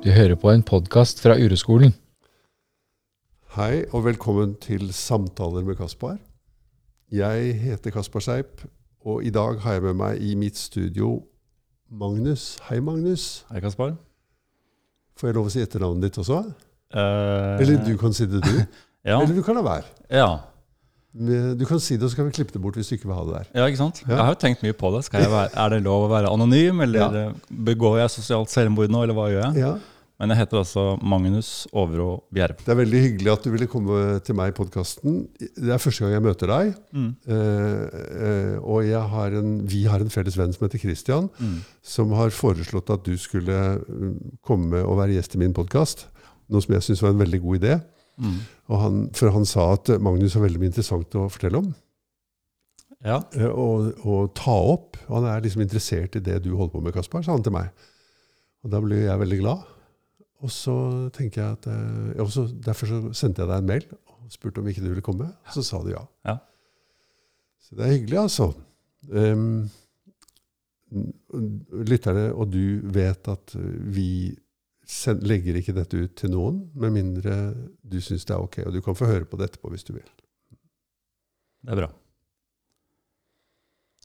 Du hører på en podkast fra Ureskolen. Hei og velkommen til Samtaler med Kaspar. Jeg heter Kaspar Seip, og i dag har jeg med meg i mitt studio Magnus. Hei, Magnus. Hei, Kaspar. Får jeg lov å si etternavnet ditt også? Uh, Eller du kan si det, du. ja. Eller du kan la være. ja. Du kan si det, og så kan vi klippe det bort hvis du ikke vil ha det der. ja, ikke sant? Ja. Jeg har jo tenkt mye på det. Skal jeg være, er det lov å være anonym, eller Ja. begår jeg sosialt selvmord nå, eller hva gjør jeg? Ja, Men jeg heter altså Magnus Overå Bjerv. Det er veldig hyggelig at du ville komme til meg i podkasten. Det er første gang jeg møter deg. Mm. Eh, eh, og har en, vi har en felles venn som heter Christian, Mm. som har foreslått at du skulle mm, komme og være gjest i min podkast. Noe som jeg syns var en veldig god idé. Mm. Han, for han sa at Magnus har veldig mye interessant å fortelle om Ja. eh, og, og ta opp. Han er liksom interessert i det du holder på med, Kaspar, sa han til meg. Og da ble jeg veldig glad. Og så tenker jeg at eh, også, Derfor så sendte jeg deg en mail og spurte om ikke du ville komme. Og så sa du ja. Ja. Så det er hyggelig, altså. Um, lytterne og du vet at vi send, legger ikke dette ut til noen, med mindre du syns det er ok. Og du kan få høre på det etterpå hvis du vil. Det er bra.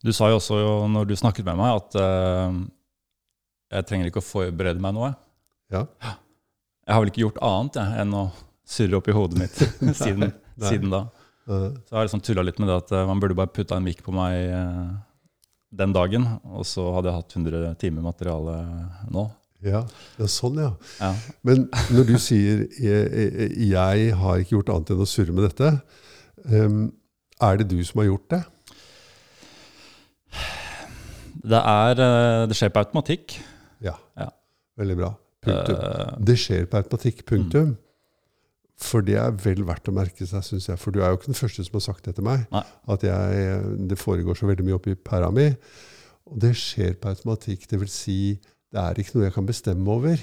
Du sa jo også jo, når du snakket med meg, at uh, jeg trenger ikke å forberede meg noe. Ja. Jeg har vel ikke gjort annet jeg, enn å surre opp i hodet mitt siden, nei. siden da. Uh, Så jeg har liksom tulla litt med det at eh, man burde bare putta en mikk på meg uh, den dagen, og så hadde jeg hatt 100 timer materiale nå. Ja. ja, sånn, ja. Ja. Men når du sier jeg, jeg, 'jeg har ikke gjort annet enn å surre med dette', um, er det du som har gjort det? Det, er, eh, det skjer på automatikk. Ja. Ja. Veldig bra. Punktum. Eh, Det skjer på automatikk. Punktum. For det er vel verdt å merke seg, syns jeg. For du er jo ikke den første som har sagt det til meg. Nei. At jeg, det foregår så veldig mye oppi pæra mi. Og det skjer på automatikk. Det vil si, det er ikke noe jeg kan bestemme over.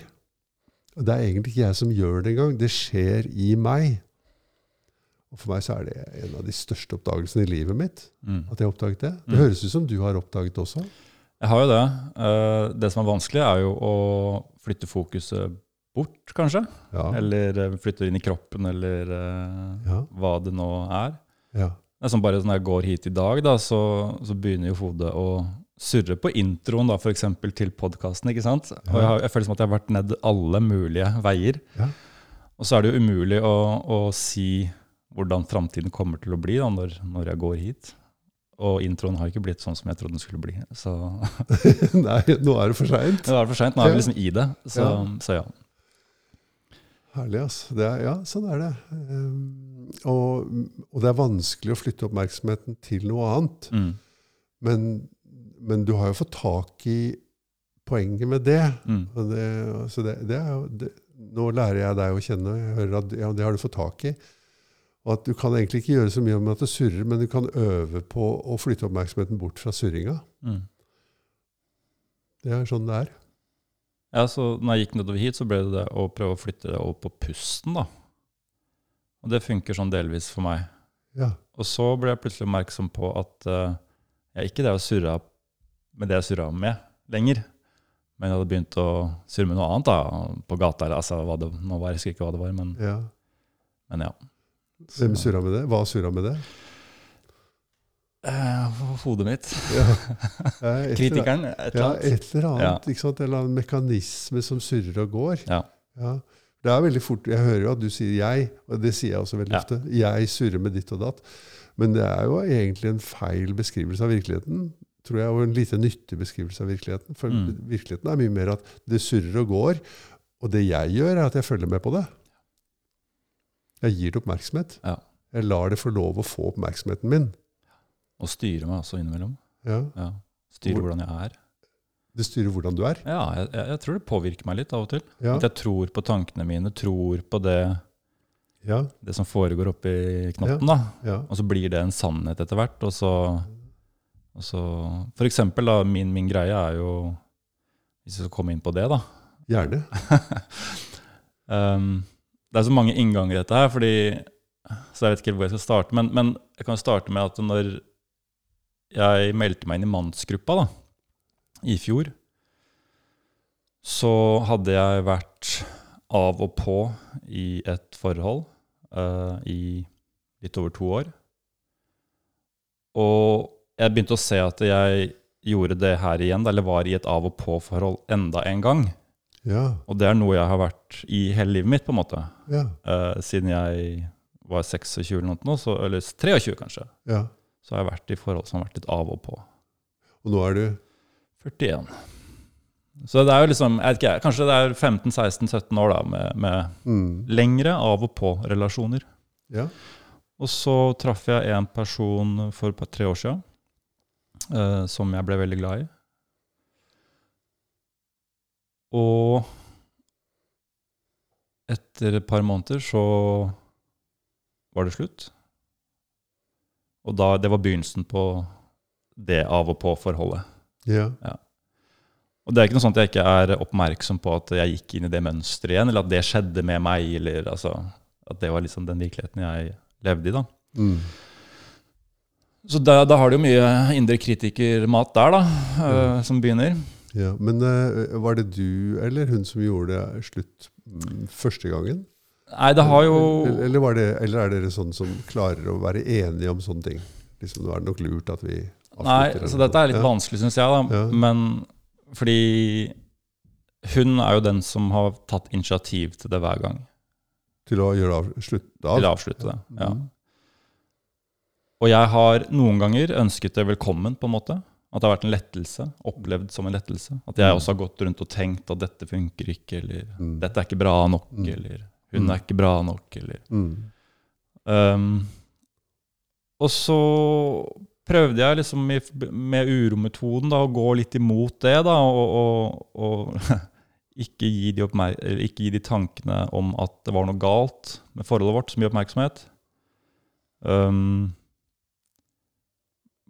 Og det er egentlig ikke jeg som gjør det engang. Det skjer i meg. Og for meg så er det en av de største oppdagelsene i livet mitt. mm. At jeg har oppdaget det. Det Mm. høres ut som du har oppdaget det også. Jeg har jo det. Eh, Det som er vanskelig, er jo å flytte fokuset bort, kanskje. Ja. Eller eh, flytte inn i kroppen, eller eh, Ja. hva det nå er. ja. Det er som bare Når jeg går hit i dag, da, så, så begynner jo hodet å surre på introen da, for eksempel, til podkasten. Og jeg, har, jeg føler som at jeg har vært ned alle mulige veier. Ja. Og så er det jo umulig å, å si hvordan framtiden kommer til å bli da, når, når jeg går hit. Og introen har ikke blitt sånn som jeg trodde den skulle bli. Så Nei, nå er det for seint. det for sent. Nå er vi liksom i det. Så Ja. Så ja. Herlig, altså. Det er, ja, sånn er det. Um, og, og det er vanskelig å flytte oppmerksomheten til noe annet. Mm. Men, men du har jo fått tak i poenget med det. Mm. Og det så det, det er jo, nå lærer jeg deg å kjenne. og Jeg hører at ja, det har du fått tak i. Og at du kan egentlig ikke gjøre så mye med at det surrer, men du kan øve på å flytte oppmerksomheten bort fra surringa. Mm. Det er sånn det er. Ja, så når jeg gikk nedover hit, så ble det det å prøve å flytte det over på pusten, da. Og det funker sånn delvis for meg. Ja. Og så ble jeg plutselig oppmerksom på at uh, jeg ikke det å surre med det jeg surra med lenger. Men jeg hadde begynt å surre med noe annet da, på gata. Eller, altså, hva det, nå var jeg husker ikke hva det var, men, ja. men ja. Hvem surra med det? Hva surra med det? Eh, hodet mitt. Ja. Ja, et. Kritikeren. Et eller Ja, annet. et eller annet. Ja. Ikke sant? En eller annen mekanisme som surrer og går. Ja. Ja. Det er veldig fort, Jeg hører jo at du sier 'jeg', og det sier jeg også veldig Ja. ofte. 'Jeg surrer med ditt og datt'. Men det er jo egentlig en feil beskrivelse av virkeligheten. Tror jeg, Og en lite nyttig beskrivelse av virkeligheten. For Mm. virkeligheten er mye mer at det surrer og går. Og det jeg gjør, er at jeg følger med på det. Jeg gir det oppmerksomhet. Ja. Jeg lar det få lov å få oppmerksomheten min. Og styre meg også innimellom. Ja. Ja. Styre Hvor- hvordan jeg er. Det styrer hvordan du er. Ja, jeg, jeg, tror det påvirker meg litt av og til. Ja. At jeg tror på tankene mine, tror på det, Ja. det som foregår oppi knotten. da. ja. Og så blir det en sannhet etter hvert. Og så, og så For eksempel, da, min, min greie er jo Hvis vi skal komme inn på det, da. Gjerne. Um, det er så mange innganger i dette her, fordi Så jeg vet ikke hvor jeg skal starte. Men, men jeg kan starte med at når jeg meldte meg inn i mannsgruppa da, i fjor, så hadde jeg vært av og på i et forhold uh, i litt over to år. Og jeg begynte å se at jeg gjorde det her igjen, eller var i et av og på-forhold enda en gang. Ja. Og det er noe jeg har vært i hele livet mitt, på en måte. Ja. Eh, siden jeg var 26 eller noe, så, eller 23 kanskje, ja. så har jeg vært i forhold som har vært litt av og på. Og nå er du 41. Så det er jo liksom, jeg vet ikke, kanskje det er 15-16-17 år da, med, med mm. lengre av og på-relasjoner. Ja. Og så traff jeg en person for et par-tre år siden eh, som jeg ble veldig glad i. Og etter et par måneder så var det slutt. Og da, det var begynnelsen på det av og på-forholdet. ja. Og det er ikke noe sånt at jeg ikke er oppmerksom på at jeg gikk inn i det mønsteret igjen, eller at det skjedde med meg, eller altså, at det var liksom den virkeligheten jeg levde i. da. Mm. Så da, da har du jo mye indre kritikermat der, da, øh, som begynner. ja. Men eh, var det du eller hun som gjorde det slutt mm, første gangen? Nei, det har jo Eller, eller, var det, eller er dere sånn som klarer å være enige om sånne ting? Liksom, Nå er det nok lurt at vi avslutter. Nei, så dette er litt ja. vanskelig, syns jeg, da. Ja. Men fordi hun er jo den som har tatt initiativ til det hver gang. Til å gjøre av, slutte av? Til å avslutte det. Ja. Mhm. Og jeg har noen ganger ønsket det velkommen, på en måte. At det har vært en lettelse. Opplevd som en lettelse. At jeg også har gått rundt og tenkt at dette funker ikke, eller Mm. dette er ikke bra nok, Mm. eller hun Mm. er ikke bra nok, eller Mm. Um, og så prøvde jeg liksom i, med urometoden da, å gå litt imot det, da, og, og, og ikke, gi de ikke gi de tankene om at det var noe galt med forholdet vårt, så mye oppmerksomhet. Um,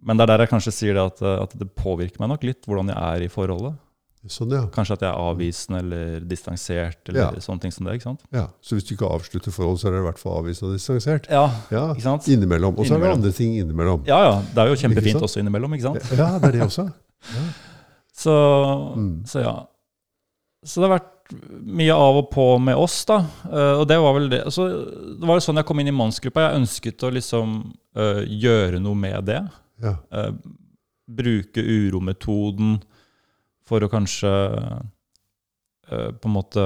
men det er der jeg kanskje sier det at, at det påvirker meg nok litt hvordan jeg er i forholdet. Sånn, ja. Kanskje at jeg er avvisende eller distansert eller Ja. sånne ting som det. ikke sant? ja. Så hvis du ikke avslutter forholdet, så er det i hvert fall avvisende og distansert? Ja, Ja. ikke sant? Innimellom. Og så er det andre ting innimellom. Ja, ja. Det er jo kjempefint også innimellom, ikke sant? Ja, det er det også. Så, Mm. så ja. Så det har vært mye av og på med oss, da. Eh, og det var vel det. Så det var jo sånn jeg kom inn i mannsgruppa. Jeg ønsket å liksom uh, gjøre noe med det. Ja. Eh, bruke urometoden for å kanskje eh, på en måte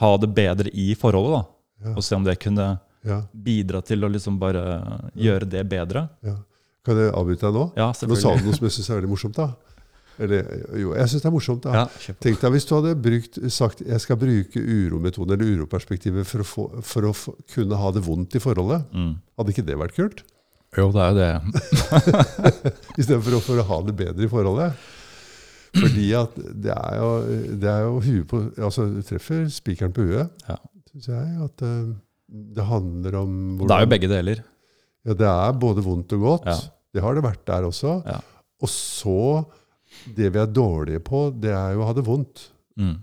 ha det bedre i forholdet, da. Ja. Og se om det kunne Ja. bidra til å liksom bare gjøre det bedre. ja. Kan jeg avbryte deg nå? Ja, Nå sa du noe som jeg syns er veldig morsomt. da. Eller, jo, jeg syns det er morsomt. da. Ja. Tenk deg hvis du hadde brukt, sagt jeg skal bruke urometoden eller uroperspektivet for å, få, for å få, kunne ha det vondt i forholdet. Mm. Hadde ikke det vært kult? Jo, det er jo det. Istedenfor å, for å ha det bedre i forholdet. Fordi at det er jo, det er jo huet på Altså, du treffer spikeren på huet, Ja. syns jeg. At eh, det handler om Det er jo begge deler. Ja, det er både vondt og godt. Ja. Det har det vært der også. Ja. Og så Det vi er dårlige på, det er jo å ha det vondt. Mm.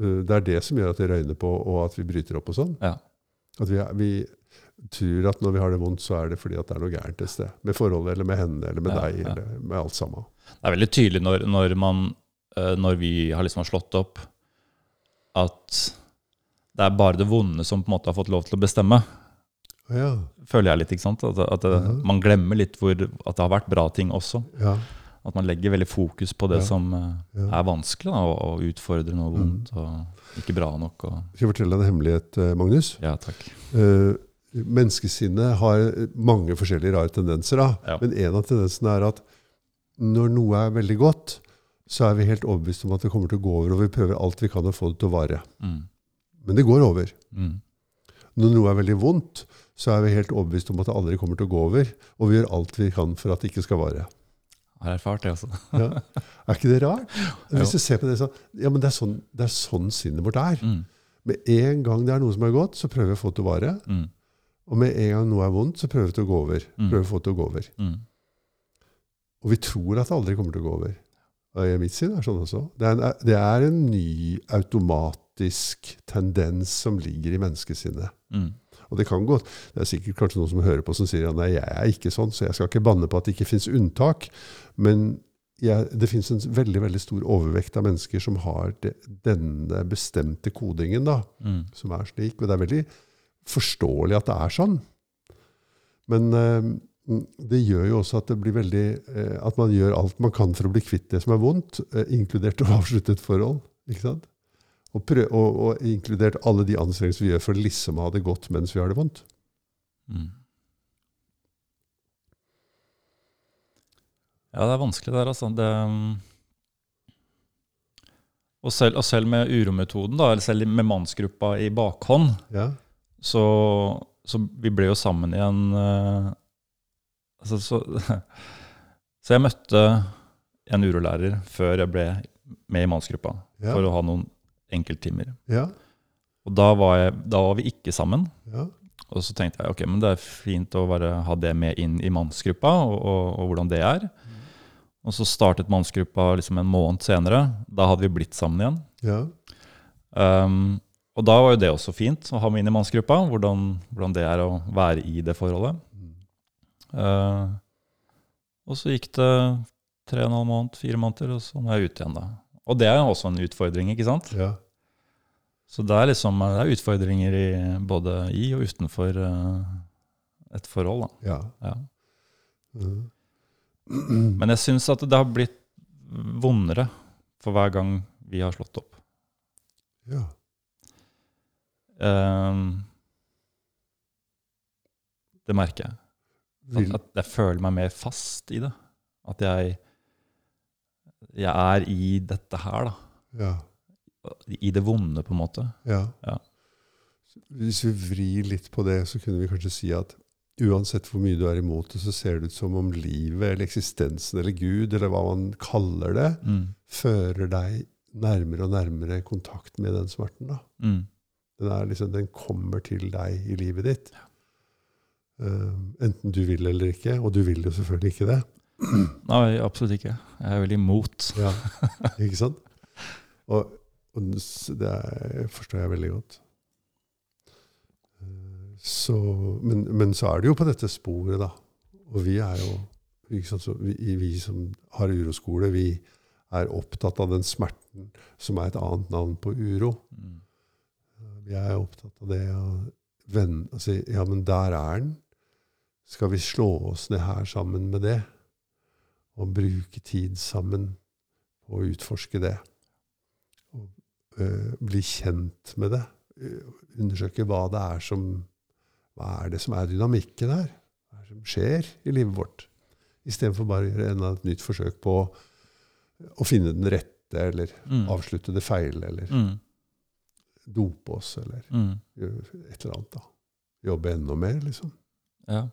Eh, Det er det som gjør at det røyner på, og at vi bryter opp og sånn. Ja. At vi, vi tror at når vi har det vondt, så er det fordi at det er noe gærent et sted. Med forholdet, eller med henne, eller med Ja, deg, ja. eller med alt sammen. Det er veldig tydelig når, når, man, eh, når vi har liksom slått opp, at det er bare det vonde som på en måte har fått lov til å bestemme. Ja, Føler jeg litt, ikke sant? At, at man glemmer litt hvor, at det har vært bra ting også. ja, At man legger veldig fokus på det som eh, er vanskelig, da, og, og utfordrende og vondt, og ikke bra nok. Og, Skal jeg fortelle deg en hemmelighet, eh, Magnus? ja, takk. Uh, menneskesinnet har mange forskjellige rare tendenser. Ja. Men en av tendensene er at når noe er veldig godt, så er vi helt overbevist om at det kommer til å gå over, og vi prøver alt vi kan å få det til å vare. Mm. Men det går over. Mm. Når noe er veldig vondt, så er vi helt overbevist om at det aldri kommer til å gå over, og vi gjør alt vi kan for at det ikke skal vare. Har erfart det, også. Ja. Er ikke det rart? Hvis Jo. du ser på det sånn, ja, men det er sånn, det er sånn sinnet vårt er. Mm. Med en gang det er noe som er godt, så prøver vi å få det til å vare. Mm. Og med en gang noe er vondt, så prøver vi til å gå over. Mm. Prøver å få det til å gå over. Mm. Og vi tror at det aldri kommer til å gå over. Og i mitt syn er sånn også. Det er, en, det er en ny automatisk tendens som ligger i menneskesinnet. Mm. Og det kan gå, det er sikkert kanskje noen som hører på som sier at nei, jeg er ikke sånn, så jeg skal ikke banne på at det ikke finnes unntak. Men jeg, det fins en veldig veldig stor overvekt av mennesker som har de, denne bestemte kodingen, da, Mm. som er slik. Og det er veldig forståelig at det er sånn. Men eh, det gjør jo også at det blir veldig eh, At man gjør alt man kan for å bli kvitt det som er vondt, eh, inkludert å avslutte et forhold. Og, prø og, og inkludert alle de anstrengelser vi gjør for å liksom ha det godt mens vi har det vondt. Mm. Ja, det er vanskelig der, altså. Det, um, og, selv, og selv med urometoden, da, eller selv med mannsgruppa i bakhånd, Ja, så, så vi ble jo sammen igjen uh, altså, så, så jeg møtte en urolærer før jeg ble med i mannsgruppa, ja, for å ha noen enkelttimer. ja, Og da var, jeg, da var vi ikke sammen. ja, Og så tenkte jeg ok, men det er fint å bare ha det med inn i mannsgruppa, og, og, og hvordan det er. Og så startet mannsgruppa liksom en måned senere. Da hadde vi blitt sammen igjen. ja, Um, og da var jo det også fint å ha med inn i mannsgruppa, hvordan, hvordan det er å være i det forholdet. Uh, og så gikk det tre og en halv måned, fire måneder, og så må jeg ute igjen, da. Og det er jo også en utfordring, ikke sant? ja. Så det er liksom det er utfordringer i, både i og utenfor uh, et forhold, da. ja. Ja. Mm. Men jeg syns at det har blitt vondere for hver gang vi har slått opp. ja. Um, det merker jeg. At, at jeg føler meg mer fast i det. At jeg, jeg er i dette her, da. ja. I det vonde, på en måte. Ja. Ja. Hvis vi vrir litt på det, så kunne vi kanskje si at uansett hvor mye du er imot det, så ser det ut som om livet eller eksistensen eller Gud, eller hva man kaller det, Mm. fører deg nærmere og nærmere kontakt med den smerten. da. Mm. Den, er liksom, den kommer til deg i livet ditt. Uh, enten du vil eller ikke, og du vil jo selvfølgelig ikke det. Nei, absolutt ikke. Jeg er veldig imot. Ja, ikke sant? Og, og det er, forstår jeg veldig godt. Eh, Så, men, men så er det jo på dette sporet, da. Og vi er jo ikke sant, så vi, vi som har uroskole, vi er opptatt av den smerten som er et annet navn på uro. Mm. Vi er opptatt av det å vende og si ja, men der er den. Skal vi slå oss ned her sammen med det? Og bruke tid sammen på å utforske det? Og øh, bli kjent med det? Øh, undersøke hva det er som Hva er det som er dynamikken her? Hva er det som skjer i livet vårt? Istedenfor bare å gjøre enda et nytt forsøk på å finne den rette, eller Mm. avslutte det feile, eller Mm. Dope oss, eller Mm. gjøre et eller annet. da. Jobbe enda mer, liksom. Ja.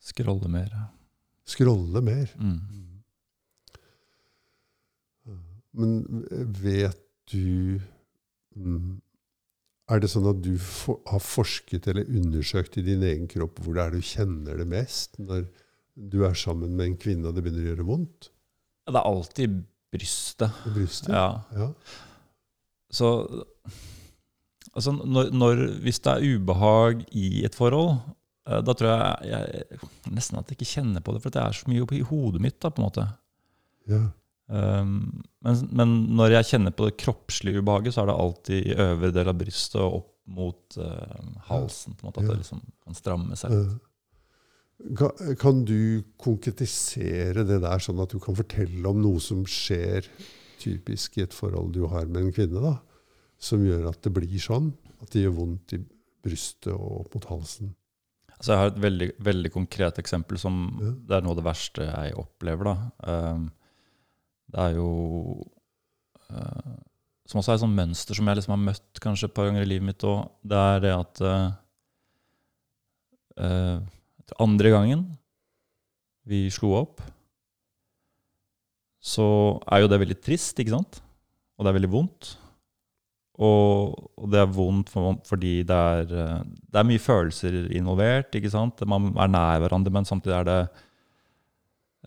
Skrolle mer. Skrolle mer. Mm. Men vet du mm, Er det sånn at du for, har forsket eller undersøkt i din egen kropp hvor det er du kjenner det mest? Når du er sammen med en kvinne og det begynner å gjøre vondt Det er alltid brystet. brystet? Ja. Ja. Så altså når, når, Hvis det er ubehag i et forhold, eh, da tror jeg, jeg nesten at jeg ikke kjenner på det, for det er så mye oppi hodet mitt. da, på en måte. ja. Um, men, men når jeg kjenner på det kroppslige ubehaget, så er det alltid i øvre del av brystet og opp mot uh, halsen. på en måte, At Ja. det liksom kan stramme seg. litt. Kan, kan du konkretisere det der, sånn at du kan fortelle om noe som skjer typisk i et forhold du har med en kvinne, da, som gjør at det blir sånn? At det gjør vondt i brystet og opp mot halsen? Altså jeg har et veldig, veldig konkret eksempel som Ja. det er noe av det verste jeg opplever. da. Um, det er jo uh, Som også er et sånt mønster som jeg liksom har møtt kanskje et par ganger i livet mitt òg. Det er det at uh, uh, andre gangen vi slo opp, så er jo det veldig trist, ikke sant? Og det er veldig vondt. Og, og det er vondt for, fordi det er, eh, det er mye følelser involvert. ikke sant? Man er nær hverandre, men samtidig er det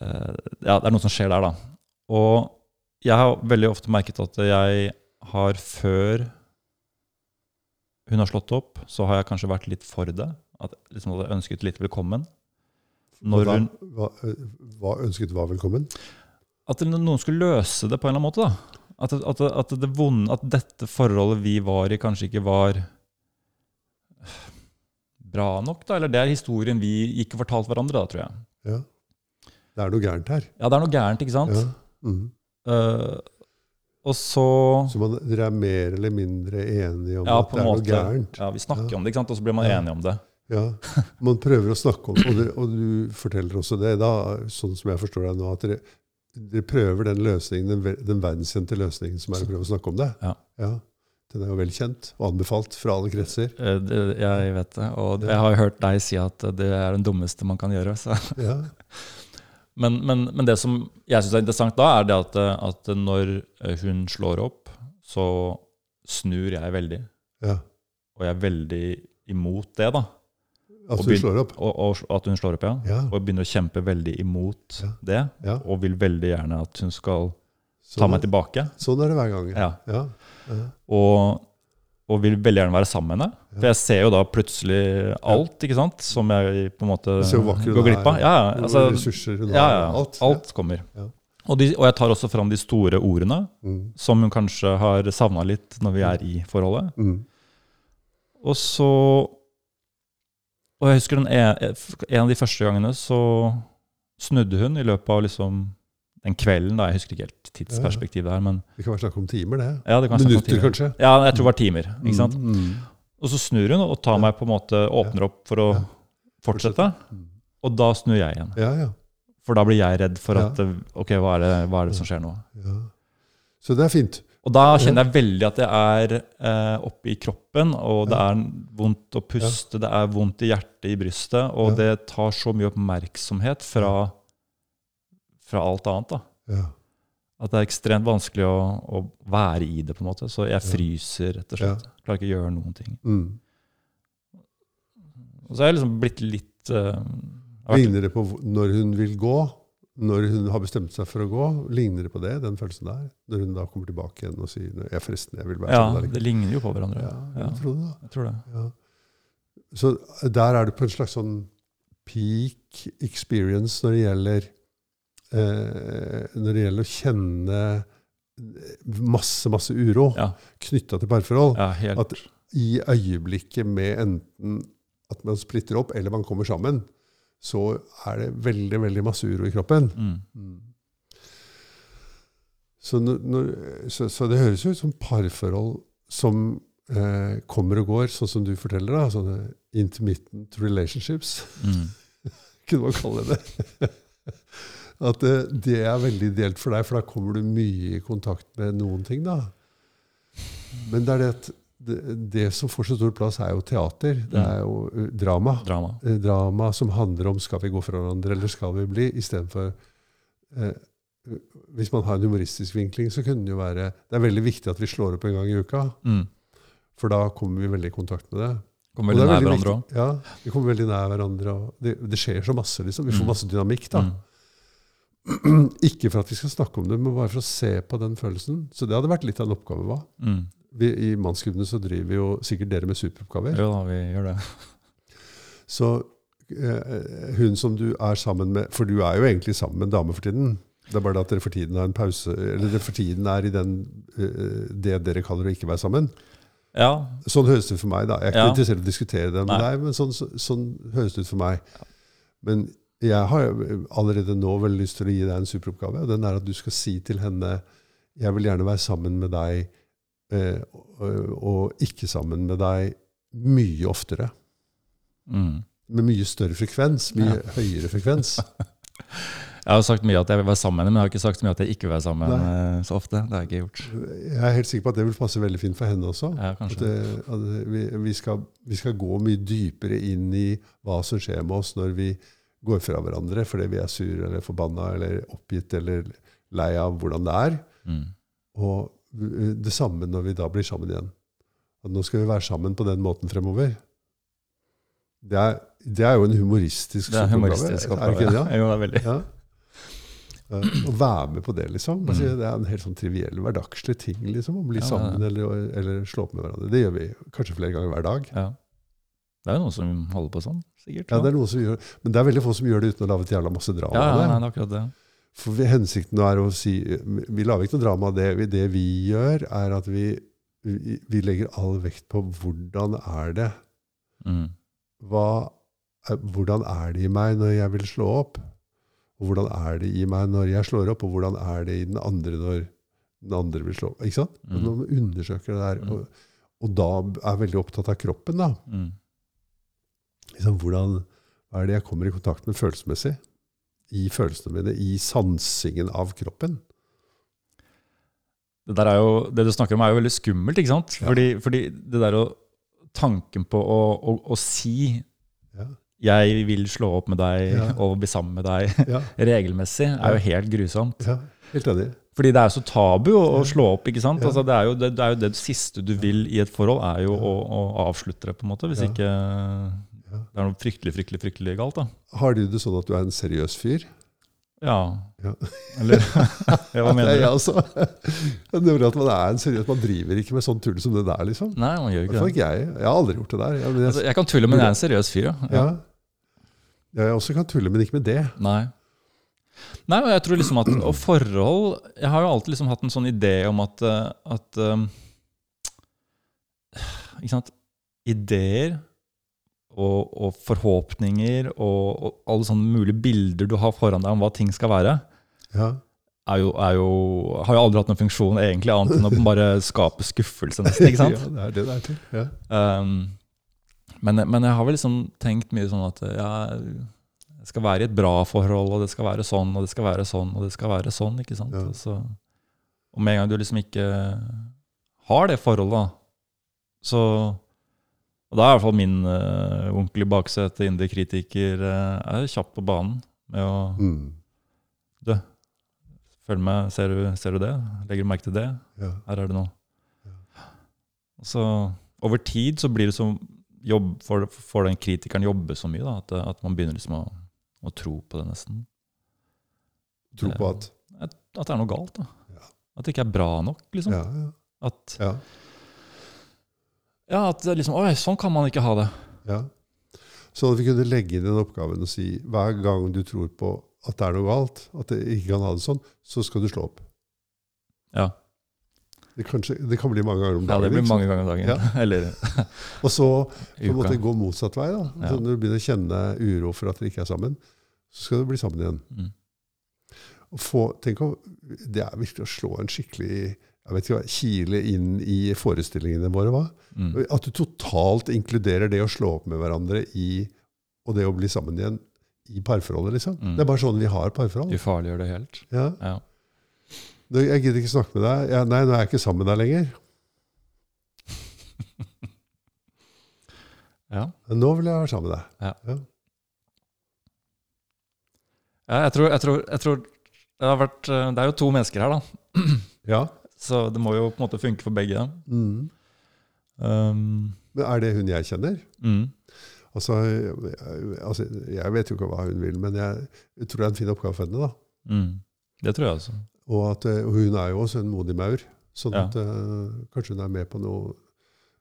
uh, Ja, det er noe som skjer der, da. Og jeg har veldig ofte merket at jeg har før hun har slått opp, så har jeg kanskje vært litt for det. At liksom hadde ønsket litt velkommen. når hva, hun hva, hva ønsket var velkommen? At noen skulle løse det på en eller annen måte. da. At, at, at, det vonde, at dette forholdet vi var i, kanskje ikke var bra nok. da, Eller det er historien vi ikke fortalte hverandre, da, tror jeg. Ja. Det er noe gærent her. Ja, det er noe gærent, ikke sant? Ja. Mm. Uh, og så Så man, dere er mer eller mindre enige om Ja, at det er er noe gærent? Ja, Vi snakker Ja. om det, ikke sant? og så blir man enige om det. Ja, Man prøver å snakke om og, dere, og du forteller også det, da, sånn som jeg forstår deg nå, at dere, dere prøver den løsningen, den, den verdenskjente løsningen som er å prøve å snakke om det. Ja. Den er jo vel kjent og anbefalt fra alle kretser. Eh. Jeg vet det. Og jeg har jo hørt deg si at det er den dummeste man kan gjøre. Så. Ja, Men, men, men det som jeg syns er interessant da, er det at, at når hun slår opp, så snur jeg veldig. ja. Og jeg er veldig imot det, da. At hun slår opp. Og, og at hun slår opp, ja. Ja, Og begynner å kjempe veldig imot Ja. det. ja. Og vil veldig gjerne at hun skal ta Sånn, meg tilbake. sånn er det hver gang. Ja. Og, og vil veldig gjerne være sammen med henne. For jeg ser jo da plutselig alt ikke sant? som jeg på en måte går glipp av. Ja, altså, ressurser hun har. Alt. alt kommer. Ja. Og, de, og jeg tar også fram de store ordene, Mm. som hun kanskje har savna litt når vi er i forholdet. Mm. Og så Og jeg husker den en, en av de første gangene så snudde hun i løpet av liksom den kvelden. da, Jeg husker ikke helt tidsperspektivet her, men Det kan være snakk om timer, det. ja, det kan Minutter, timer. kanskje. Ja, jeg tror det var timer. ikke sant? Mm. Mm. Og så snur hun og tar meg på en måte, åpner opp for å Ja. fortsette. Og da snur jeg igjen. Ja, ja. For da blir jeg redd for at eh, Ok, hva er, det, hva er det som skjer nå? ja. Så det er fint. Og da kjenner jeg veldig at det er eh, oppe i kroppen, og det Ja. er vondt å puste, det er vondt i hjertet, i brystet, og Ja. det tar så mye oppmerksomhet fra, fra alt annet. Ja. At det er ekstremt vanskelig å, å være i det, på en måte. Så jeg fryser, rett og slett. Klarer ikke å gjøre noen ting. Mm. Og så har jeg liksom blitt litt uh, har Ligner det på når hun vil gå? Når hun har bestemt seg for å gå? Ligner det på det, den følelsen der? Når hun da kommer tilbake igjen og sier jeg ja, forresten, jeg vil være Ja, sammen med det ligner jo på hverandre. Ja, Ja, tror det da. jeg tror det. Ja. Så der er du på en slags sånn peak experience når det gjelder eh, Når det gjelder å kjenne masse, masse uro Ja, knytta til parforhold. ja. At i øyeblikket med enten at man splitter opp eller man kommer sammen, så er det veldig, veldig masse uro i kroppen. Mm. Så, når, så, så det høres jo ut som parforhold som eh, kommer og går, sånn som du forteller. da, Sånne intermittent relationships, Mm. kunne man kalle det. At det, det er veldig ideelt for deg, for da kommer du mye i kontakt med noen ting. da. Men det er det at det, det som får så stor plass, er jo teater. Det er jo eh, drama. Drama. Eh, drama som handler om skal vi gå fra hverandre eller skal vi bli, istedenfor eh, Hvis man har en humoristisk vinkling, så kunne det jo være Det er veldig viktig at vi slår opp en gang i uka, Mm. for da kommer vi veldig i kontakt med det. Kommer veldig nær hverandre òg. Ja, vi kommer veldig nær hverandre. Og det, det skjer så masse, liksom. Vi får Mm. masse dynamikk, da. Ikke for at vi skal snakke om det, men bare for å se på den følelsen. Så det hadde vært litt av en oppgave. hva? Mm. Vi, I Mannsklubbene så driver jo sikkert dere med superoppgaver. Jo da, vi gjør det. Så eh, hun som du er sammen med For du er jo egentlig sammen med en dame for tiden. Det er bare det at dere for tiden har en pause Eller dere for tiden er i den, eh, det dere kaller å ikke være sammen. Ja. Sånn høres det ut for meg. da. Jeg er ikke Ja. interessert i å diskutere det med Nei. deg, men sånn, så- sånn høres det ut for meg. Men jeg har allerede nå veldig lyst til å gi deg en superoppgave. og Den er at du skal si til henne jeg vil gjerne være sammen med deg, eh, og, og ikke sammen med deg mye oftere. Mm. Med mye større frekvens. Mye høyere frekvens. Jeg har sagt mye at jeg vil være sammen med men jeg har ikke sagt så mye at jeg ikke vil være sammen Nei. så ofte. Det har jeg ikke gjort. Jeg er helt sikker på at det vil passe veldig fint for henne også. Ja, At, det, at vi, vi, skal, vi skal gå mye dypere inn i hva som skjer med oss når vi går fra hverandre fordi vi er sure eller forbanna eller oppgitt eller lei av hvordan det er. Mm. Og det samme når vi da blir sammen igjen. At nå skal vi være sammen på den måten fremover. Det er, det er jo en humoristisk Det er humoristisk Er det ikke oppgave. Jo, det er veldig. Ja. Ja, Å være med på det, liksom. Mm. Det er en helt sånn triviell, hverdagslig ting. liksom, Å bli Ja, sammen ja. eller, eller slå opp med hverandre. Det gjør vi kanskje flere ganger hver dag. Ja. Det er jo noen som holder på sånn, sikkert. Ja, det er noen som gjør, Men det er veldig få som gjør det uten å lage et jævla masse drama. ja, ja, det. nei, det er akkurat det. For hensikten er å si Vi lager ikke noe drama av det. Vi- Det vi gjør, er at vi, vi, legger all vekt på hvordan er det Mm. hva, er- Hvordan er det i meg når jeg vil slå opp? Og hvordan er det i meg når jeg slår opp? Og hvordan er det i den andre når den andre vil slå opp? Ikke sant? Mm. Når man undersøker det der, Mm. og, og da er veldig opptatt av kroppen, da. Mm. Liksom, hvordan er det jeg kommer i kontakt med følelsesmessig? I følelsene mine, i sansingen av kroppen. Det, der er jo, det du snakker om, er jo veldig skummelt, ikke sant? Ja. Fordi, fordi det der å Tanken på å, å, å si Ja. 'jeg vil slå opp med deg Ja. og bli sammen med deg' regelmessig, er jo helt grusomt. ja helt enig. Fordi det er jo så tabu å, å slå opp. ikke sant? Altså, det, er jo det, det er jo det siste du vil i et forhold, er jo å, å avslutte det, på en måte. Hvis Ja. det er noe fryktelig, fryktelig fryktelig galt. da. Har du det sånn at du er en seriøs fyr? Ja. Ja. Eller ja, Hva er mener jeg Ja, også. Det er at man er en seriøs, man driver ikke med sånn tull som det der, liksom. Nei, man gjør ikke det. jeg. Jeg har aldri gjort det der. Jeg, jeg, Altså, jeg kan tulle, men jeg er en seriøs fyr, ja. ja. Ja, jeg også kan tulle, men ikke med det. Nei. Nei, og jeg tror liksom at Og forhold Jeg har jo alltid liksom hatt en sånn idé om at, eh, at um, Ikke sant? Ideer og, og forhåpninger og, og alle sånne mulige bilder du har foran deg om hva ting skal være, Ja. er jo, er jo, har jo aldri hatt noen funksjon egentlig annet enn å bare skape skuffelse, nesten. ikke sant? ja, det er det det er til. Ja. Um, men, men jeg har vel liksom tenkt mye sånn at ja, jeg skal være i et bra forhold, og det skal være sånn, og det skal være sånn, og det skal være sånn. ikke sant? Ja. Og, så, og med en gang du liksom ikke har det forholdet, da, så Og da er i hvert fall min uh, onkel i baksetet, indre kritiker, uh, er kjapp på banen med å Mm. følge med. Ser du, ser du det? Legger du merke til det? ja. Her er det noe. Ja. Så over tid så blir det så jobb, for, for den kritikeren jobbe så mye da, at, at man begynner liksom å, å tro på det nesten. Tro på at At, at det er noe galt. da. Ja. At det ikke er bra nok. liksom. Ja, ja. At, ja. at liksom, Oi, sånn kan man ikke ha det. ja. Sånn at vi kunne legge inn den oppgaven og si hver gang du tror på at det er noe galt, at det ikke kan ha det sånn, så skal du slå opp. Ja, Det, kanskje, det kan bli mange ganger om dagen. ja det blir mange ganger om dagen. Ja. Eller Og så på en måte gå motsatt vei. da. Ja. Når du begynner å kjenne uro for at dere ikke er sammen, så skal dere bli sammen igjen. Mm. Få, om, Det er virkelig å slå en skikkelig jeg vet ikke hva, kile inn i forestillingene våre. hva? Mm. At du totalt inkluderer det å slå opp med hverandre i, og det å bli sammen igjen i parforholdet. liksom. Mm. Det er bare sånn vi har parforhold. farliggjør det helt. Ja. Ja. Nå- Jeg gidder ikke snakke med deg. Ja, nei, nå er jeg ikke sammen med deg lenger. Ja. Nå vil jeg være sammen med deg. Ja. Ja, jeg tror, jeg tror, jeg tror det, har vært, eh, det er jo to mennesker her, da. Ja. Så det må jo på en måte funke for begge. Mm. Um, Men er det hun jeg kjenner? mm, Altså, altså, jeg vet jo ikke hva hun vil, men jeg, jeg tror det er en fin oppgave for henne. da. mm, det tror jeg også. Og at eh, og hun er jo også en modig maur. Sånn Ja. at eh, kanskje hun er med på noe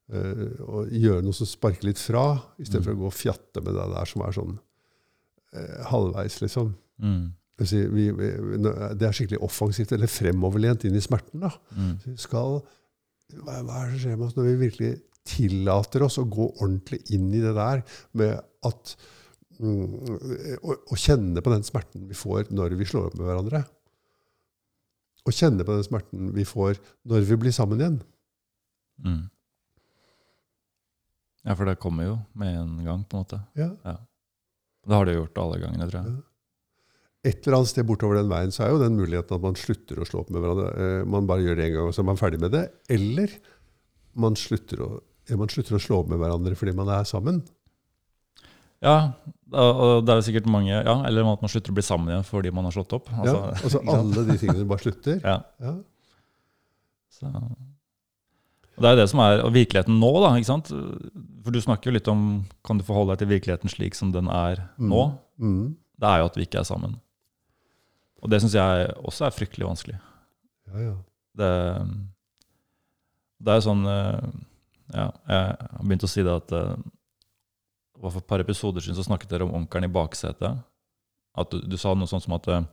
uh, Å gjøre noe som sparker litt fra, istedenfor Mm. å gå og fjatte med det der som er sånn uh, halvveis, liksom. Mm, si, vi, vi, det er skikkelig offensivt eller fremoverlent inn i smerten. da. mm, vi skal, hva, hva er det som skjer med oss når vi virkelig tillater oss å gå ordentlig inn i det der med at mm, å, å kjenne på den smerten vi får når vi slår opp med hverandre. Å kjenne på den smerten vi får når vi blir sammen igjen. mm. Ja, for det kommer jo med en gang, på en måte. Ja. Det har det gjort alle gangene, tror jeg. Et eller annet sted bortover den veien så er jo den muligheten at man slutter å slå opp med hverandre. Eh, Man bare gjør det en gang, og så er man ferdig med det. Eller man slutter å, man slutter å slå opp med hverandre fordi man er sammen. Ja, og det er jo sikkert mange Ja, eller at man slutter å bli sammen igjen fordi man har slått opp. Ja, Altså, altså alle de tingene bare slutter. Ja, Ja. så. Og det er jo det som er virkeligheten nå, da. ikke sant? For du snakker jo litt om Kan du forholde deg til virkeligheten slik som den er Mm. nå? Mm. Det er jo at vi ikke er sammen. Og det syns jeg også er fryktelig vanskelig. Ja, ja. Det, det er sånn eh, Ja, jeg har begynt å si det at hva For et par episoder siden så snakket dere om onkelen i baksetet. At du, du sa noe sånt som at eh,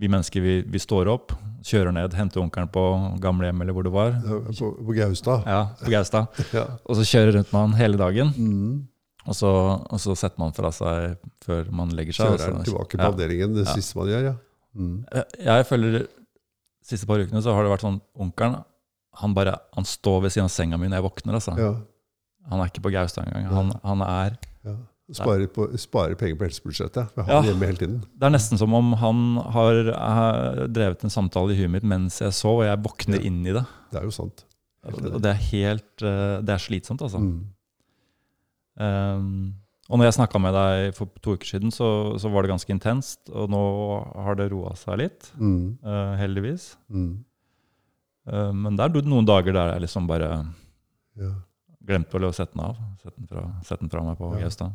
vi mennesker vi, vi står opp, kjører ned, henter onkelen på gamlehjem eller hvor det var. På, på Gaustad. Ja, på Gaustad. Ja. Og så kjører rundt med han hele dagen. Mm. Og så, og så setter man fra seg før man legger seg. Kjører han tilbake på ja. avdelingen, det Ja. siste man gjør, ja. Mm. Jeg- føler de siste par ukene så har det vært sånn Onkelen han bare, han står ved siden av senga mi når jeg våkner. altså. ja. Han er ikke på Gaustad engang. Han, han er, ja. Sparer, på, sparer penger på helsebudsjettet. Vi har Ja. han hjemme hele tiden. det er nesten som om han har, har drevet en samtale i huet mitt mens jeg sov, og jeg våkner Ja. inn i det. Det er jo sant. Og det er helt eh, Det er slitsomt, altså. Mm. Um, og når jeg snakka med deg for to uker siden, så, så var det ganske intenst. Og nå har det roa seg litt, Mm. uh, heldigvis. Mm. Uh, men det er noen dager der jeg liksom bare Ja. glemte å sette den av. Sette den fra, sette den fra meg på Ja. Gaustad.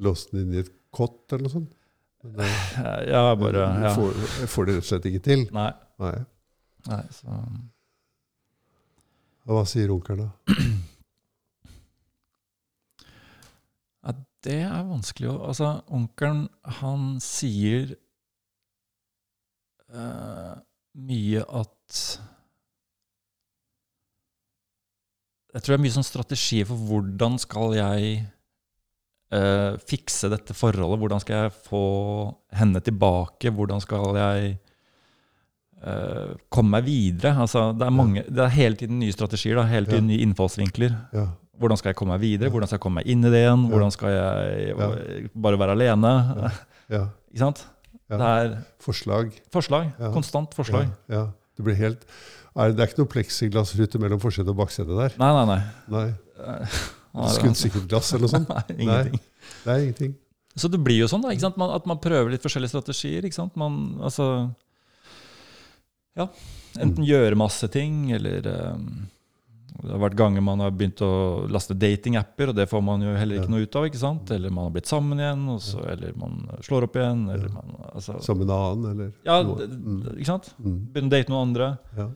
Låst den inn i et kott eller noe sånt? Det, Ja, bare ja. får, får det rett og slett ikke til. Nei. Nei. nei så. Og hva sier onkelen da? Ja, det er vanskelig å Altså, onkelen, han sier uh, mye at Jeg tror det er mye sånn strategi for hvordan skal jeg uh, fikse dette forholdet? Hvordan skal jeg få henne tilbake? Hvordan skal jeg uh, komme meg videre? Altså, det, er mange, det er hele tiden nye strategier, da, hele tiden nye innfallsvinkler. Ja. Hvordan skal jeg komme meg videre? Hvordan skal jeg komme meg inn i det igjen? Hvordan skal jeg bare være alene? Ikke sant? Det er Forslag. forslag. Konstant forslag. Ja. Det blir helt er, Det er ikke noe pleksiglassrute mellom forsete og baksete der? Nei, nei, nei. Nei. Skuddsikkert glass eller noe sånt? Nei, ingenting. Nei. nei, ingenting. Så det blir jo sånn, da? Man, at man prøver litt forskjellige strategier. ikke sant? Man, altså Ja. Enten gjøre masse ting, eller eh, Det har vært ganger man har begynt å laste datingapper, og det får man jo heller ikke noe ut av. ikke sant? Eller man har blitt sammen igjen, så, eller man slår opp igjen. eller man, altså, Som en annen, eller Ja, noe. Mm. ikke sant? Mm. Begynne å date noen andre. Ja.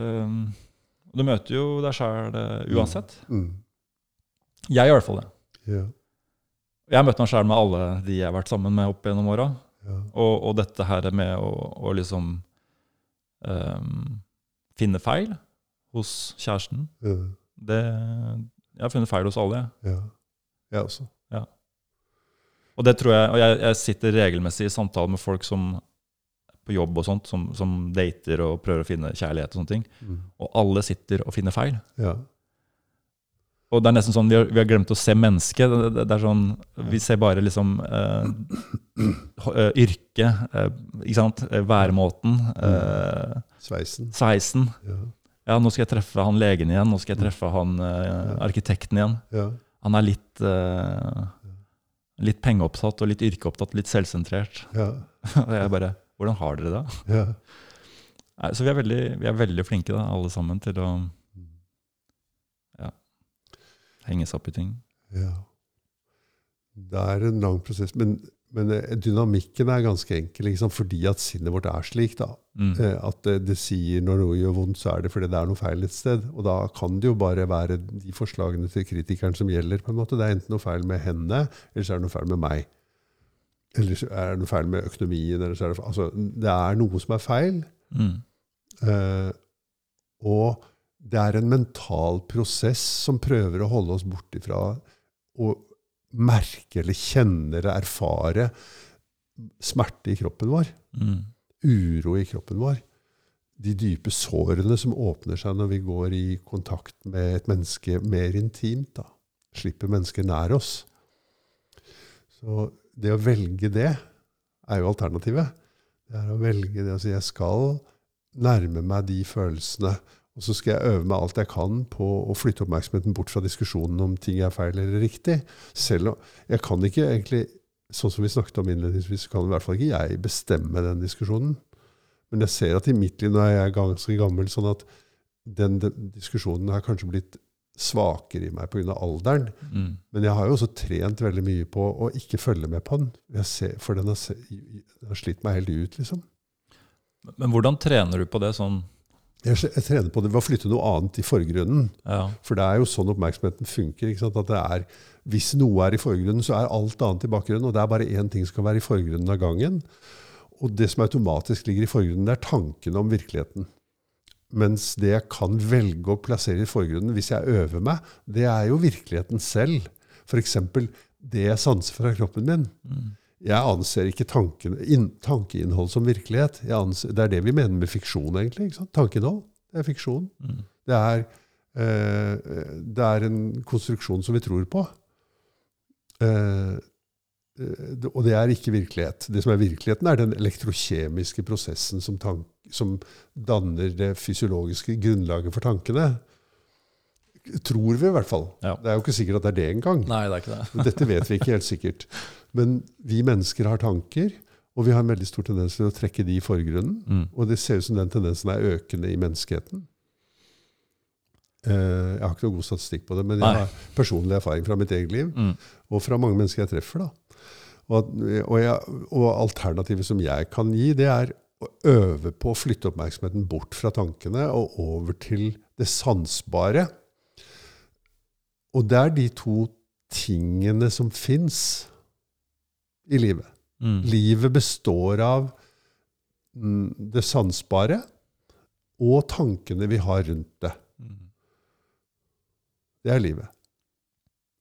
Um, du møter jo deg sjæl uansett. Mm. Jeg gjør i hvert fall det. Ja. Jeg har møtt meg sjæl med alle de jeg har vært sammen med opp gjennom åra. Ja. Og, og dette her med å, å liksom um, finne feil hos kjæresten, Ja. det Jeg har funnet feil hos alle, jeg. Ja. Jeg også. Og det tror jeg, og jeg, jeg sitter regelmessig i samtaler med folk som på jobb og sånt, som, som dater og prøver å finne kjærlighet og sånne ting. Mm. Og alle sitter og finner feil. Ja. Og det er nesten sånn, vi har, vi har glemt å se mennesket. Det, det, det er sånn, Vi ser bare liksom eh, eh, yrket, eh, ikke sant? Eh, væremåten, eh, Sveisen. sveisen. Ja. Ja, nå skal jeg treffe han legen igjen, nå skal jeg treffe han eh, arkitekten igjen. Ja. Han er litt, eh, litt pengeopptatt og litt yrkeopptatt, litt selvsentrert. Ja. Og jeg bare Hvordan har dere det? Ja. Nei, så vi er veldig, vi er veldig flinke, da, alle sammen, til å ja, henge seg opp i ting. ja. Det er en lang prosess. Men, men eh, dynamikken er ganske enkel, liksom, fordi at sinnet vårt er slik. da. Mm. Eh, At det, det sier når noe gjør vondt, så er det fordi det er noe feil et sted. Og da kan det jo bare være de forslagene til kritikeren som gjelder. på en måte. Det er enten noe feil med henne, eller så er det noe feil med meg. Eller så er det noe feil med økonomien. Eller så er det, altså, det er noe som er feil. Mm. Eh, og det er en mental prosess som prøver å holde oss bort ifra å merke eller kjenne eller erfare smerte i kroppen vår. Mm. Uro i kroppen vår. De dype sårene som åpner seg når vi går i kontakt med et menneske mer intimt. Da. Slipper mennesker nær oss. Så det å velge det er jo alternativet. Det er å velge det å si jeg skal nærme meg de følelsene, og så skal jeg øve meg alt jeg kan på å flytte oppmerksomheten bort fra diskusjonen om ting er feil eller riktig. Selv om Jeg kan ikke egentlig, sånn som vi snakket om innledningsvis, kan i hvert fall ikke jeg bestemme den diskusjonen. Men jeg ser at i mitt liv, når jeg er ganske gammel, sånn at den, den diskusjonen har kanskje blitt svakere i meg pga. alderen. Mm. Men jeg har jo også trent veldig mye på å ikke følge med på den. Ser, for den har, den har slitt meg helt ut, liksom. Men hvordan trener du på det sånn Jeg, trener på det ved å flytte noe annet i forgrunnen. Ja. For det er jo sånn oppmerksomheten funker. At det er, hvis noe er i forgrunnen, så er alt annet i bakgrunnen. Og det er bare én ting som kan være i forgrunnen av gangen. Og det som automatisk ligger i forgrunnen, det er tankene om virkeligheten. Mens det jeg kan velge å plassere i forgrunnen hvis jeg øver meg, det er jo virkeligheten selv. F.eks. det jeg sanser fra kroppen min. Mm. Jeg anser ikke tanken, in, tankeinnhold som virkelighet. Anser, det er det vi mener med fiksjon, egentlig. Tankeinnhold. Det er fiksjon. Mm. Det er, eh, det er en konstruksjon som vi tror på. Eh, eh, det- og det er ikke virkelighet. Det som er virkeligheten, er den elektrokjemiske prosessen som, tank, som danner det fysiologiske grunnlaget for tankene. Tror vi, i hvert fall. Ja. Det er jo ikke sikkert at det er det engang. Det det. Dette vet vi ikke helt sikkert. Men vi mennesker har tanker, og vi har en veldig stor tendens til å trekke de i forgrunnen. Mm. Og det ser ut som den tendensen er økende i menneskeheten. Eh, Jeg har ikke noe god statistikk på det, men Nei. jeg har personlig erfaring fra mitt eget liv, Mm. og fra mange mennesker jeg treffer. da. Og, og, jeg, og alternativet som jeg kan gi, det er å øve på å flytte oppmerksomheten bort fra tankene og over til det sansbare. Og det er de to tingene som fins i livet. Mm. Livet består av mm, det sansbare og tankene vi har rundt det. Mm. Det er livet.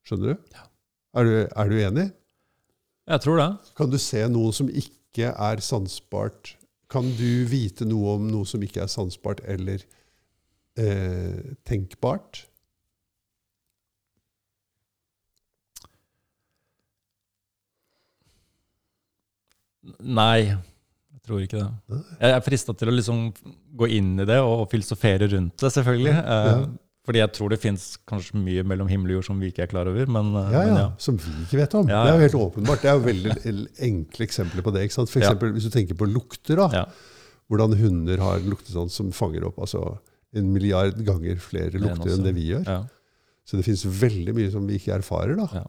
Skjønner du? Ja. Er du, er du enig? Jeg tror det. Kan du se noe som ikke er sansbart? Kan du vite noe om noe som ikke er sansbart eller eh, tenkbart? Nei, jeg tror ikke det. Jeg er frista til å liksom gå inn i det og filosofere rundt det, selvfølgelig. Ja. Eh, fordi jeg tror det fins kanskje mye mellom himmel og jord som vi ikke er klar over. Men, ja, Ja, men ja, Som vi ikke vet om. Det er jo helt åpenbart. Det er jo veldig enkle eksempler på det. ikke sant? For eksempel, Hvis du tenker på lukter, da. Hvordan hunder har en luktesans som fanger opp altså en milliard ganger flere lukter enn det vi gjør. Så det fins veldig mye som vi ikke erfarer. da.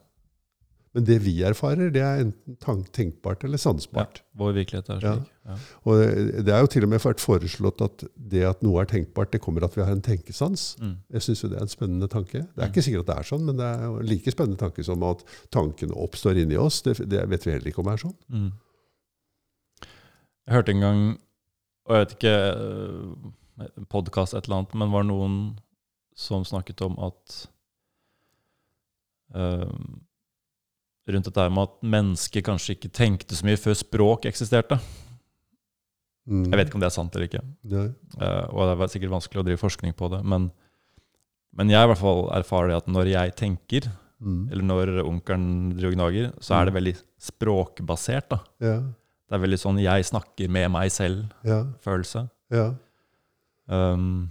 Ja. Men det vi erfarer, det er enten tenkbart eller sansbart. Vår virkelighet er slik. Ja. Og det det er jo til og med vært foreslått at det at noe er tenkbart, det kommer at vi har en tenkesans. Mm. Jeg syns jo det er en spennende tanke. Det er Mm. ikke sikkert at det er sånn, men det er jo en like spennende tanke som at tankene oppstår inni oss. Det, det vet vi heller ikke om det er sånn. Mm. Jeg hørte en gang, og jeg vet ikke, eh, podkast et eller annet, men var noen som snakket om at eh, Rundt dette med at mennesker kanskje ikke tenkte så mye før språk eksisterte. Mm. Jeg vet ikke om det er sant eller ikke. Eh, og det er sikkert vanskelig å drive forskning på det. Men, men jeg i hvert fall erfarer det at når jeg tenker, Mm. eller når onkelen driver gnager, så er det veldig språkbasert. da. Ja, Det er veldig sånn jeg snakker med meg selv-følelse. ja, ja. Um,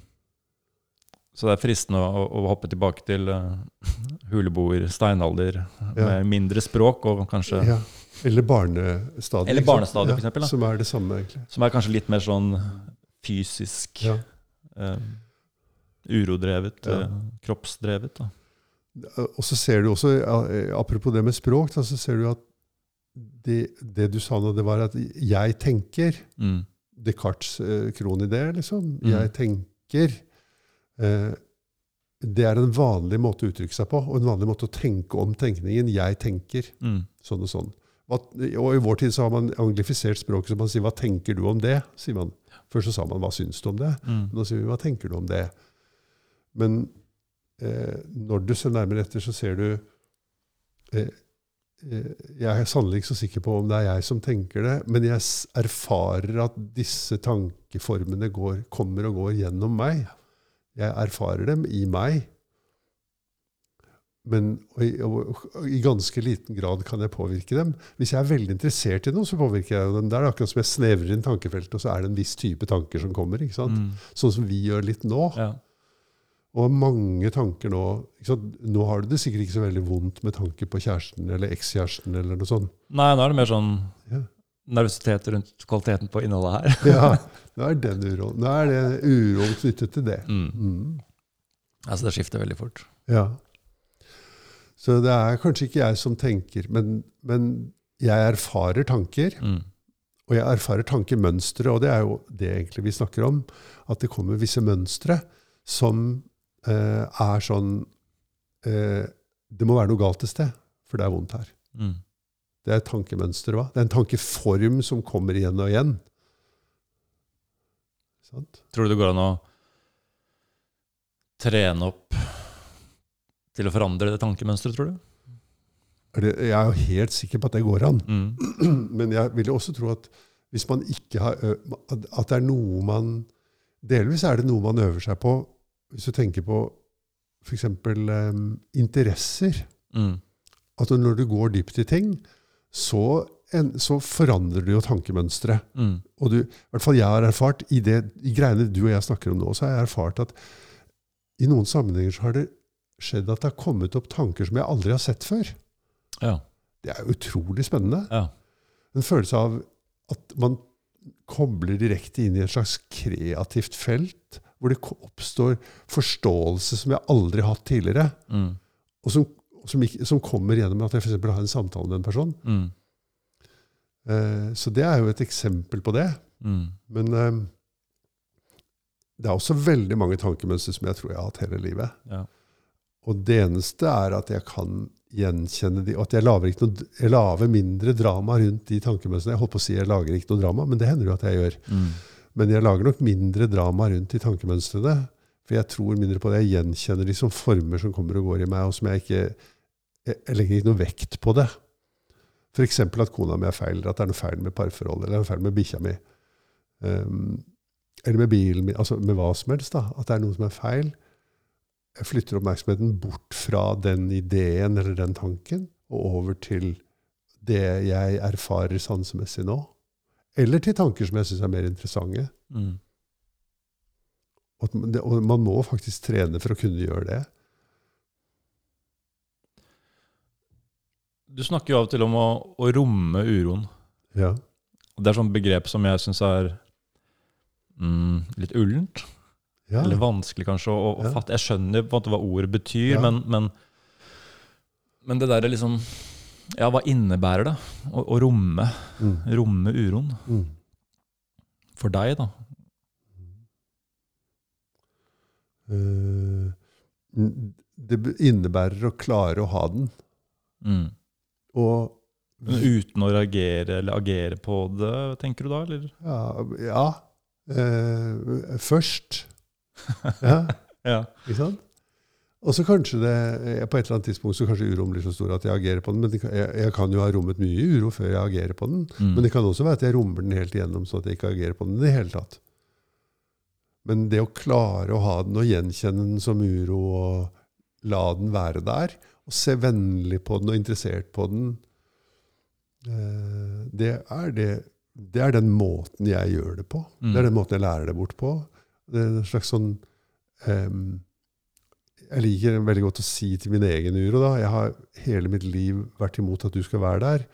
så det er fristende å, å hoppe tilbake til uh, huleboer, steinalder, Ja. med mindre språk, og kanskje ja. Eller barnestadiet. Eller barnestadiet, for eksempel, da. Som er det samme, egentlig. Som er kanskje litt mer sånn fysisk, Ja. uh, urodrevet, uh, kroppsdrevet. da. Og så ser du også, apropos det med språk, da, så ser du at det, det du sa nå, det var at 'jeg tenker'. Mm. Descartes' kronidé, liksom. Mm. 'Jeg tenker'. Eh, det er en vanlig måte å uttrykke seg på, og en vanlig måte å tenke om tenkningen. 'Jeg tenker', Mm. sånn og sånn. Og I vår tid så har man anglifisert språket, så man sier 'hva tenker du om det?' sier man. Før så sa man 'hva syns du om det?' Mm. Nå sier vi 'hva tenker du om det?' Men eh, når du ser nærmere etter, så ser du eh, eh, Jeg er sannelig ikke så sikker på om det er jeg som tenker det, men jeg erfarer at disse tankeformene går, kommer og går gjennom meg. Jeg erfarer dem i meg. Men i, og, og i ganske liten grad kan jeg påvirke dem. Hvis jeg er veldig interessert i noe, så påvirker jeg dem. Det er akkurat som jeg snevrer inn tankefeltet, og så er det en viss type tanker som kommer. ikke? Mm. Sånn som vi gjør litt nå. Ja. Og mange tanker nå ikke sant? Nå har du det sikkert ikke så veldig vondt med tanker på kjæresten eller ekskjæresten eller noe sånt. Nei, nå er det mer sånn Ja. Nervøsitet rundt kvaliteten på innholdet her. Ja, nå er, den uroen, nå er det uroen knyttet til det. Mm. Mm. Altså, det skifter veldig fort. Ja. Så det er kanskje ikke jeg som tenker, men, men jeg erfarer tanker. Mm. Og jeg erfarer tankemønstre, og det er jo det egentlig vi snakker om. At det kommer visse mønstre som eh, er sånn eh, Det må være noe galt et sted, for det er vondt her. Mm. Det er et tankemønster. Hva? Det er en tankeform som kommer igjen og igjen. Sant? Tror du det går an å trene opp til å forandre det tankemønsteret, tror du? Jeg er jo helt sikker på at det går an. Mm. Men jeg vil også tro at hvis man ikke har at at det er noe man Delvis er det noe man øver seg på hvis du tenker på f.eks. Um, interesser. Mm. At når du går dypt i ting, så, en, så forandrer du jo tankemønsteret. Mm. Og du, i hvert fall jeg har erfart, i, det, i greiene du og jeg snakker om nå, så har jeg erfart at i noen sammenhenger så har det skjedd at det har kommet opp tanker som jeg aldri har sett før. Ja. Det er utrolig spennende. ja. En følelse av at man kobler direkte inn i et slags kreativt felt, hvor det oppstår forståelse som jeg aldri har hatt tidligere, Mm. og som, som, ikke, som kommer gjennom at jeg for har en samtale med en person. Mm. Eh, så det er jo et eksempel på det. Mm. Men eh, det er også veldig mange tankemønstre som jeg tror jeg har hatt hele livet. Ja. Og det eneste er at jeg kan gjenkjenne de, og at jeg lager, ikke noe, jeg lager mindre drama rundt de tankemønstrene. Jeg holdt på å si jeg lager ikke noe drama, men det hender jo at jeg gjør. Mm. Men jeg lager nok mindre drama rundt de tankemønstrene. For jeg tror mindre på det. Jeg gjenkjenner de som former som kommer og går i meg, og som jeg ikke Jeg, jeg legger ikke noe vekt på det. F.eks. at kona mi er feil, eller at det er noe feil med parforholdet, eller noe feil med bikkja mi. Um, eller med bilen min, altså med hva som helst. da, At det er noe som er feil. Jeg flytter oppmerksomheten bort fra den ideen eller den tanken, og over til det jeg erfarer sansemessig nå. Eller til tanker som jeg syns er mer interessante. Mm. Og man må faktisk trene for å kunne gjøre det. Du snakker jo av og til om å, å romme uroen. Ja. Det er sånn begrep som jeg syns er mm, litt ullent. Ja. Eller vanskelig kanskje å, å Ja. fatte. Jeg skjønner på en måte hva ordet betyr, Ja. men, men, men det derre liksom Ja, hva innebærer det? Å, å romme, Mm. romme uroen? Mm. For deg, da? Eh, det innebærer å klare å ha den. Og Men uten å reagere eller agere på det, tenker du da? Eller? ja, ja eh, først. Ja, Ja. ikke sant? Og så kanskje det eh, på et eller annet tidspunkt så kanskje uroen blir så stor at jeg agerer på den. Men jeg, jeg kan jo ha rommet mye uro før jeg agerer på den. Mm. Men det kan også være at jeg rommer den helt igjennom, så at jeg ikke agerer på den i det hele tatt. Men det å klare å ha den og gjenkjenne den som uro og la den være der, og se vennlig på den og interessert på den, eh, det er, det, det er den måten jeg gjør det på. Mm. Det er den måten jeg lærer det bort på. Det er en slags sånn um, Jeg liker veldig godt å si til min egen uro da, Jeg har hele mitt liv vært imot at du skal være der,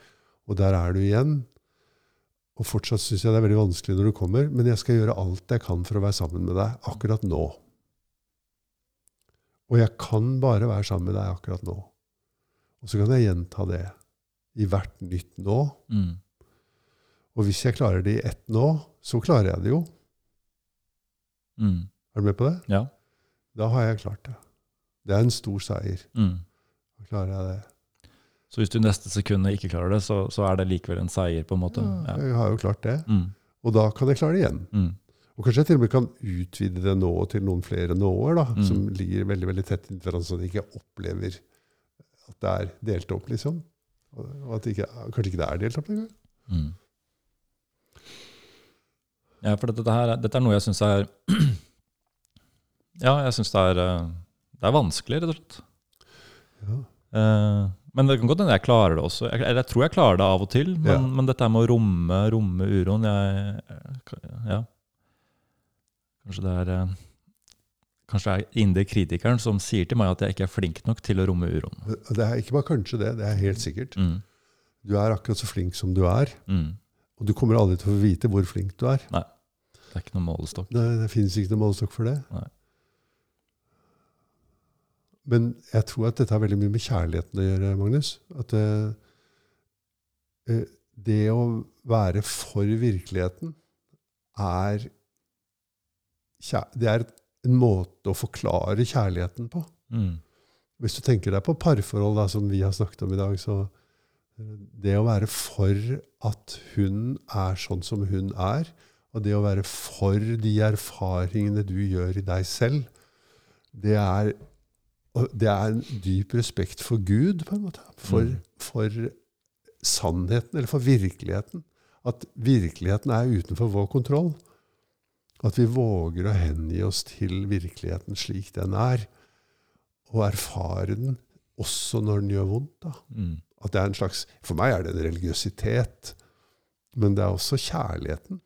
og der er du igjen. Og fortsatt syns jeg det er veldig vanskelig når du kommer, men jeg skal gjøre alt jeg kan for å være sammen med deg akkurat nå. Og jeg kan bare være sammen med deg akkurat nå. Og så kan jeg gjenta det i hvert nytt nå. Mm. Og hvis jeg klarer det i ett nå, så klarer jeg det jo. Mm. Er du med på det? Ja. Da har jeg klart det. Det er en stor seier. Mm. Da klarer jeg det. Så hvis du neste sekundet ikke klarer det, så, så er det likevel en seier, på en måte? Ja. Jeg har jo klart det. Mm. Og da kan jeg klare det igjen. Og kanskje jeg til og med kan utvide det nå til noen flere nåer, da, Mm. som ligger veldig veldig tett inntil hverandre, så de ikke opplever at det er delt opp, liksom. Og at det ikke, kanskje ikke det er delt opp engang. Mm. Ja, for dette, her, er- dette er noe jeg syns er Ja, jeg syns det er eh, Det er vanskelig, rett og slett. Ja. Eh, men det kan godt hende jeg klarer det også. Jeg, jeg tror jeg klarer det av og til, men, Ja. men dette med å romme, romme uroen jeg, Ja. Kanskje det er eh, Kanskje det er indre kritikeren som sier til meg at jeg ikke er flink nok til å romme uroen. Det er ikke bare kanskje det, det er helt sikkert. Mm. Du er akkurat så flink som du er, Mm. og du kommer aldri til å få vite hvor flink du er. Nei, Det er ikke noen målestokk. Det, det finnes ikke noen målestokk for det. Nei. Men jeg tror at dette har veldig mye med kjærligheten å gjøre, Magnus. At eh, eh, det å være for virkeligheten er Det er en måte å forklare kjærligheten på. Mm. Hvis du tenker deg på parforhold, da, som vi har snakket om i dag, så det å være for at hun er sånn som hun er, og det å være for de erfaringene du gjør i deg selv, det er, det er en dyp respekt for Gud, på en måte. For, Mm. for sannheten, eller for virkeligheten. At virkeligheten er utenfor vår kontroll. At vi våger å hengi oss til virkeligheten slik den er og erfare den også når den gjør vondt. Mm. At det er en slags, For meg er det en religiøsitet, men det er også kjærligheten.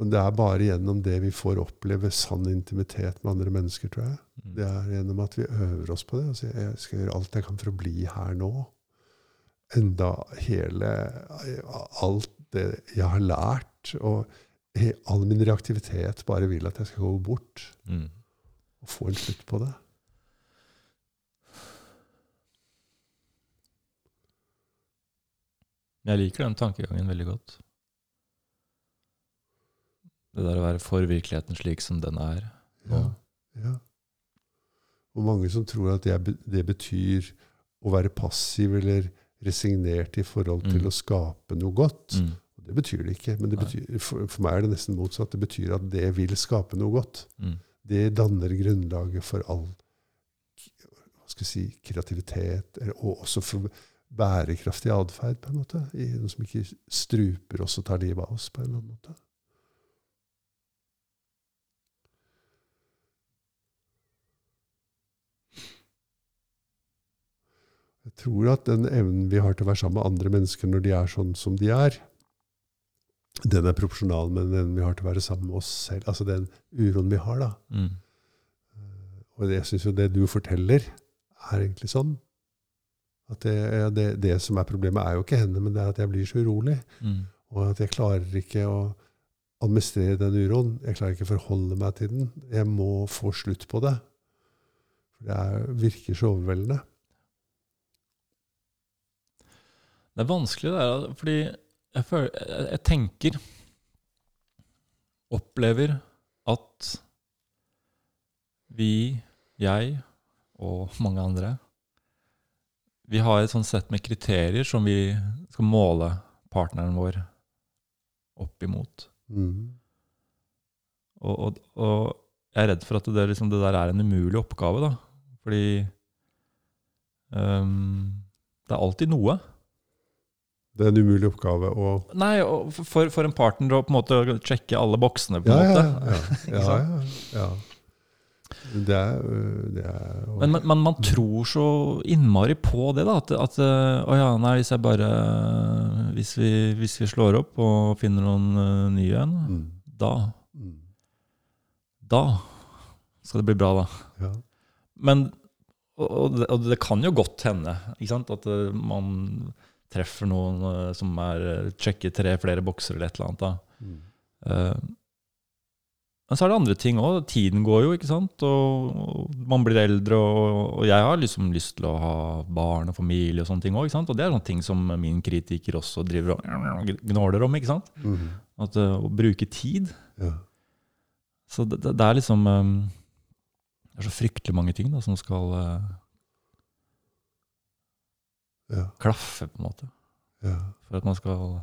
Og Det er bare gjennom det vi får oppleve sann intimitet med andre mennesker, tror jeg. Mm. Det er gjennom at vi øver oss på det. Altså, jeg skal gjøre alt jeg kan for å bli her nå. Enda hele Alt det jeg har lært, og all min reaktivitet bare vil at jeg skal gå bort Mm. og få en slutt på det. Jeg liker den tankegangen veldig godt. Det der å være for virkeligheten slik som den er. Ja. ja. Og mange som tror at det, betyr å være passiv eller resignert i forhold til Mm. å skape noe godt. Mm. Det betyr det ikke. Men det betyr, for, for meg er det nesten motsatt. Det betyr at det vil skape noe godt. Mm. Det danner grunnlaget for all hva skal jeg si, kreativitet, og også for bærekraftig atferd, på en måte. I noe som ikke struper oss og tar livet av oss, på en eller annen måte. Jeg tror at den evnen vi har til å være sammen med andre mennesker når de er sånn som de er, den er proporsjonal med den evnen vi har til å være sammen med oss selv. Altså den uroen vi har, da. Mm. Og jeg syns jo det du forteller, er egentlig sånn. At det, det, det som er problemet, er jo ikke henne, men det er at jeg blir så urolig. Mm. Og at jeg klarer ikke å administrere den uroen. Jeg klarer ikke å forholde meg til den. Jeg må få slutt på det. For det er, virker så overveldende. Det er vanskelig, det der, fordi jeg, føler, jeg, jeg tenker Opplever at vi, jeg og mange andre Vi har et sånt sett med kriterier som vi skal måle partneren vår opp imot. Mm. Og, og, og jeg er redd for at det, liksom, det der er en umulig oppgave, da. Fordi um, det er alltid noe. Det er en umulig oppgave å Nei, for, for en partner å på en måte sjekke alle boksene, på en ja. måte. ja, ja, ja, ja. Det er, øh, det er Men, men, men man tror så innmari på det, da. At, at øh, å ja, nei, hvis jeg bare Hvis vi, hvis vi slår opp og finner noen øh, nye igjen, mm. da Mm. Da skal det bli bra, da. Ja. Men og, og, det, og det kan jo godt hende ikke sant? at øh, man treffer noen uh, som er sjekker tre flere bokser eller et eller annet. da. Mm. Eh, Men så er det andre ting òg. Tiden går jo, ikke sant. Og, og man blir eldre, og, og jeg har liksom lyst til å ha barn og familie og sånne ting òg. Og det er sånne ting som min kritiker også driver og gnåler om. ikke sant? Mm. At, å bruke tid. Ja. Så det, det, det er liksom um, Det er så fryktelig mange ting da, som skal eh, Ja. klaffe, på en måte. Ja. For at man skal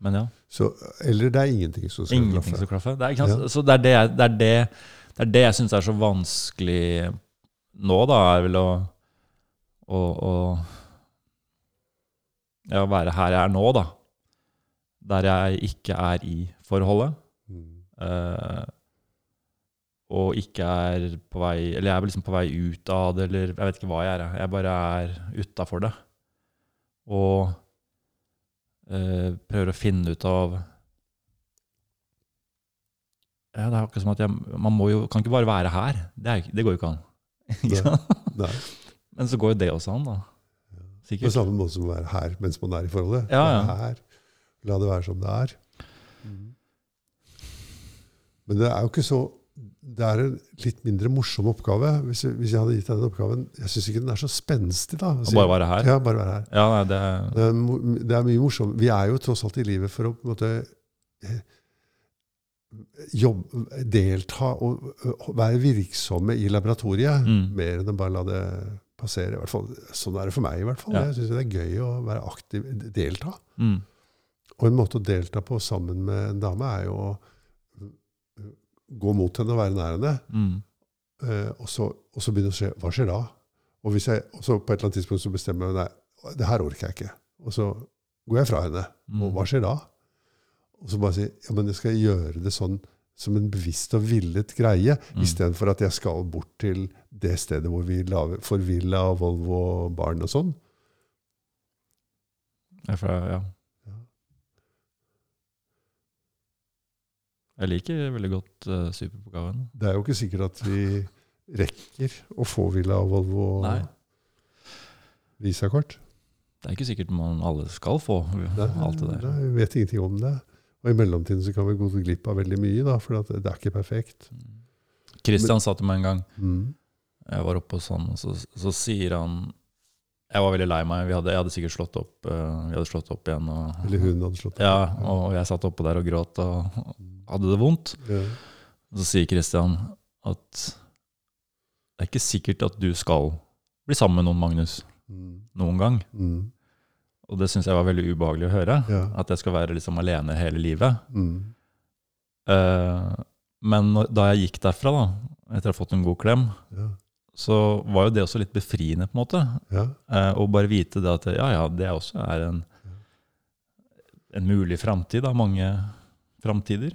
Men ja. Så, eller det er ingenting som skal Ingenting klaffe. som klaffer. Det er, ikke sant? Ja. Så det er det, jeg- det, er det, det, er det jeg syns er så vanskelig nå, da, er vel å, å, å ja, være her jeg er nå, da. Der jeg ikke er i forholdet. Mm. eh, og ikke er på vei Eller jeg er liksom på vei ut av det, eller jeg vet ikke hva jeg er. jeg. Bare er utafor det. Og eh, prøver å finne ut av ja, Det er akkurat som at jeg, man må jo, kan ikke bare være her. Det, er, det går jo ikke an. Nei. Nei. Men så går jo det også an, da. På samme måte som å være her mens man er i forholdet. Ja, ja. Er her. La det være som det er. Men det er jo ikke så det er en litt mindre morsom oppgave. Hvis, hvis jeg hadde gitt deg den oppgaven Jeg syns ikke den er så spenstig, da. Å bare være her? Ja, bare være her. Ja, nei, det Det er, det er mye morsomt. Vi er jo tross alt i livet for å på en måte eh, jobbe, delta og og være virksomme i laboratoriet. Mm. Mer enn å bare la det passere. I hvert fall, sånn er det for meg. i hvert fall. Ja. Jeg syns det er gøy å være aktiv, delta. mm. Og en måte å delta på sammen med en dame er jo å gå mot henne og være nær henne. Mm. Eh, og, så, og så begynner det å skje Hva skjer da? Og, hvis jeg, og så på et eller annet tidspunkt så bestemmer jeg nei, det her orker jeg ikke. Og så går jeg fra henne. Mm. Og hva skjer da? Og så bare si ja, men jeg skal gjøre det sånn som en bevisst og villet greie, Mm. istedenfor at jeg skal bort til det stedet hvor vi lager, får villa og Volvo og barn og sånn. Ja, for, ja. Jeg liker veldig godt uh, superpokalen. Det er jo ikke sikkert at vi rekker å få villa og Volvo Nei, visakort. det er ikke sikkert man alle skal få alt det der. Nei, vi vet ingenting om det. Og i mellomtiden så kan vi gå glipp av veldig mye, da, for det er ikke perfekt. Kristian sa til meg en gang Mm. Jeg var oppe hos han, og så, så sier han Jeg var veldig lei meg. Vi hadde, jeg hadde sikkert slått opp, uh, vi hadde slått opp igjen. Og, Eller hun hadde slått Ja, og jeg satt oppå der og gråt og hadde det vondt. Ja. Og så sier Kristian at det er ikke sikkert at du skal bli sammen med noen, Magnus, Mm. noen gang. Mm. Og det syns jeg var veldig ubehagelig å høre. Ja. At jeg skal være liksom alene hele livet. Mm. Uh, men når, da jeg gikk derfra, da, etter å ha fått en god klem, Ja. så var jo det også litt befriende, på en måte. Ja. Uh, å bare vite det at ja, ja, det også er en, en mulig framtid av mange framtider.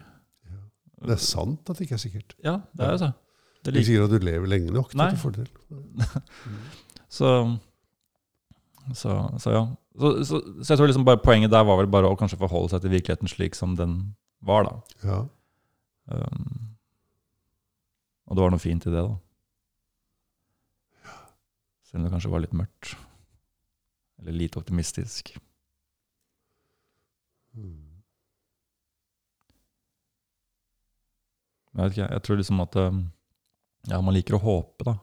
Det er sant at det ikke er sikkert. Ja, det er jo så. Det er like... ikke sikkert at du lever lenge nok til at du får det til. Så, så, så ja. Så, så, så jeg tror liksom bare poenget der var vel bare å kanskje forholde seg til virkeligheten slik som den var, da. Ja. Um, og det var noe fint i det, da. Selv om det kanskje var litt mørkt. Eller lite optimistisk. Mm. Jeg vet ikke, jeg tror liksom at um, Ja, man liker å håpe, da.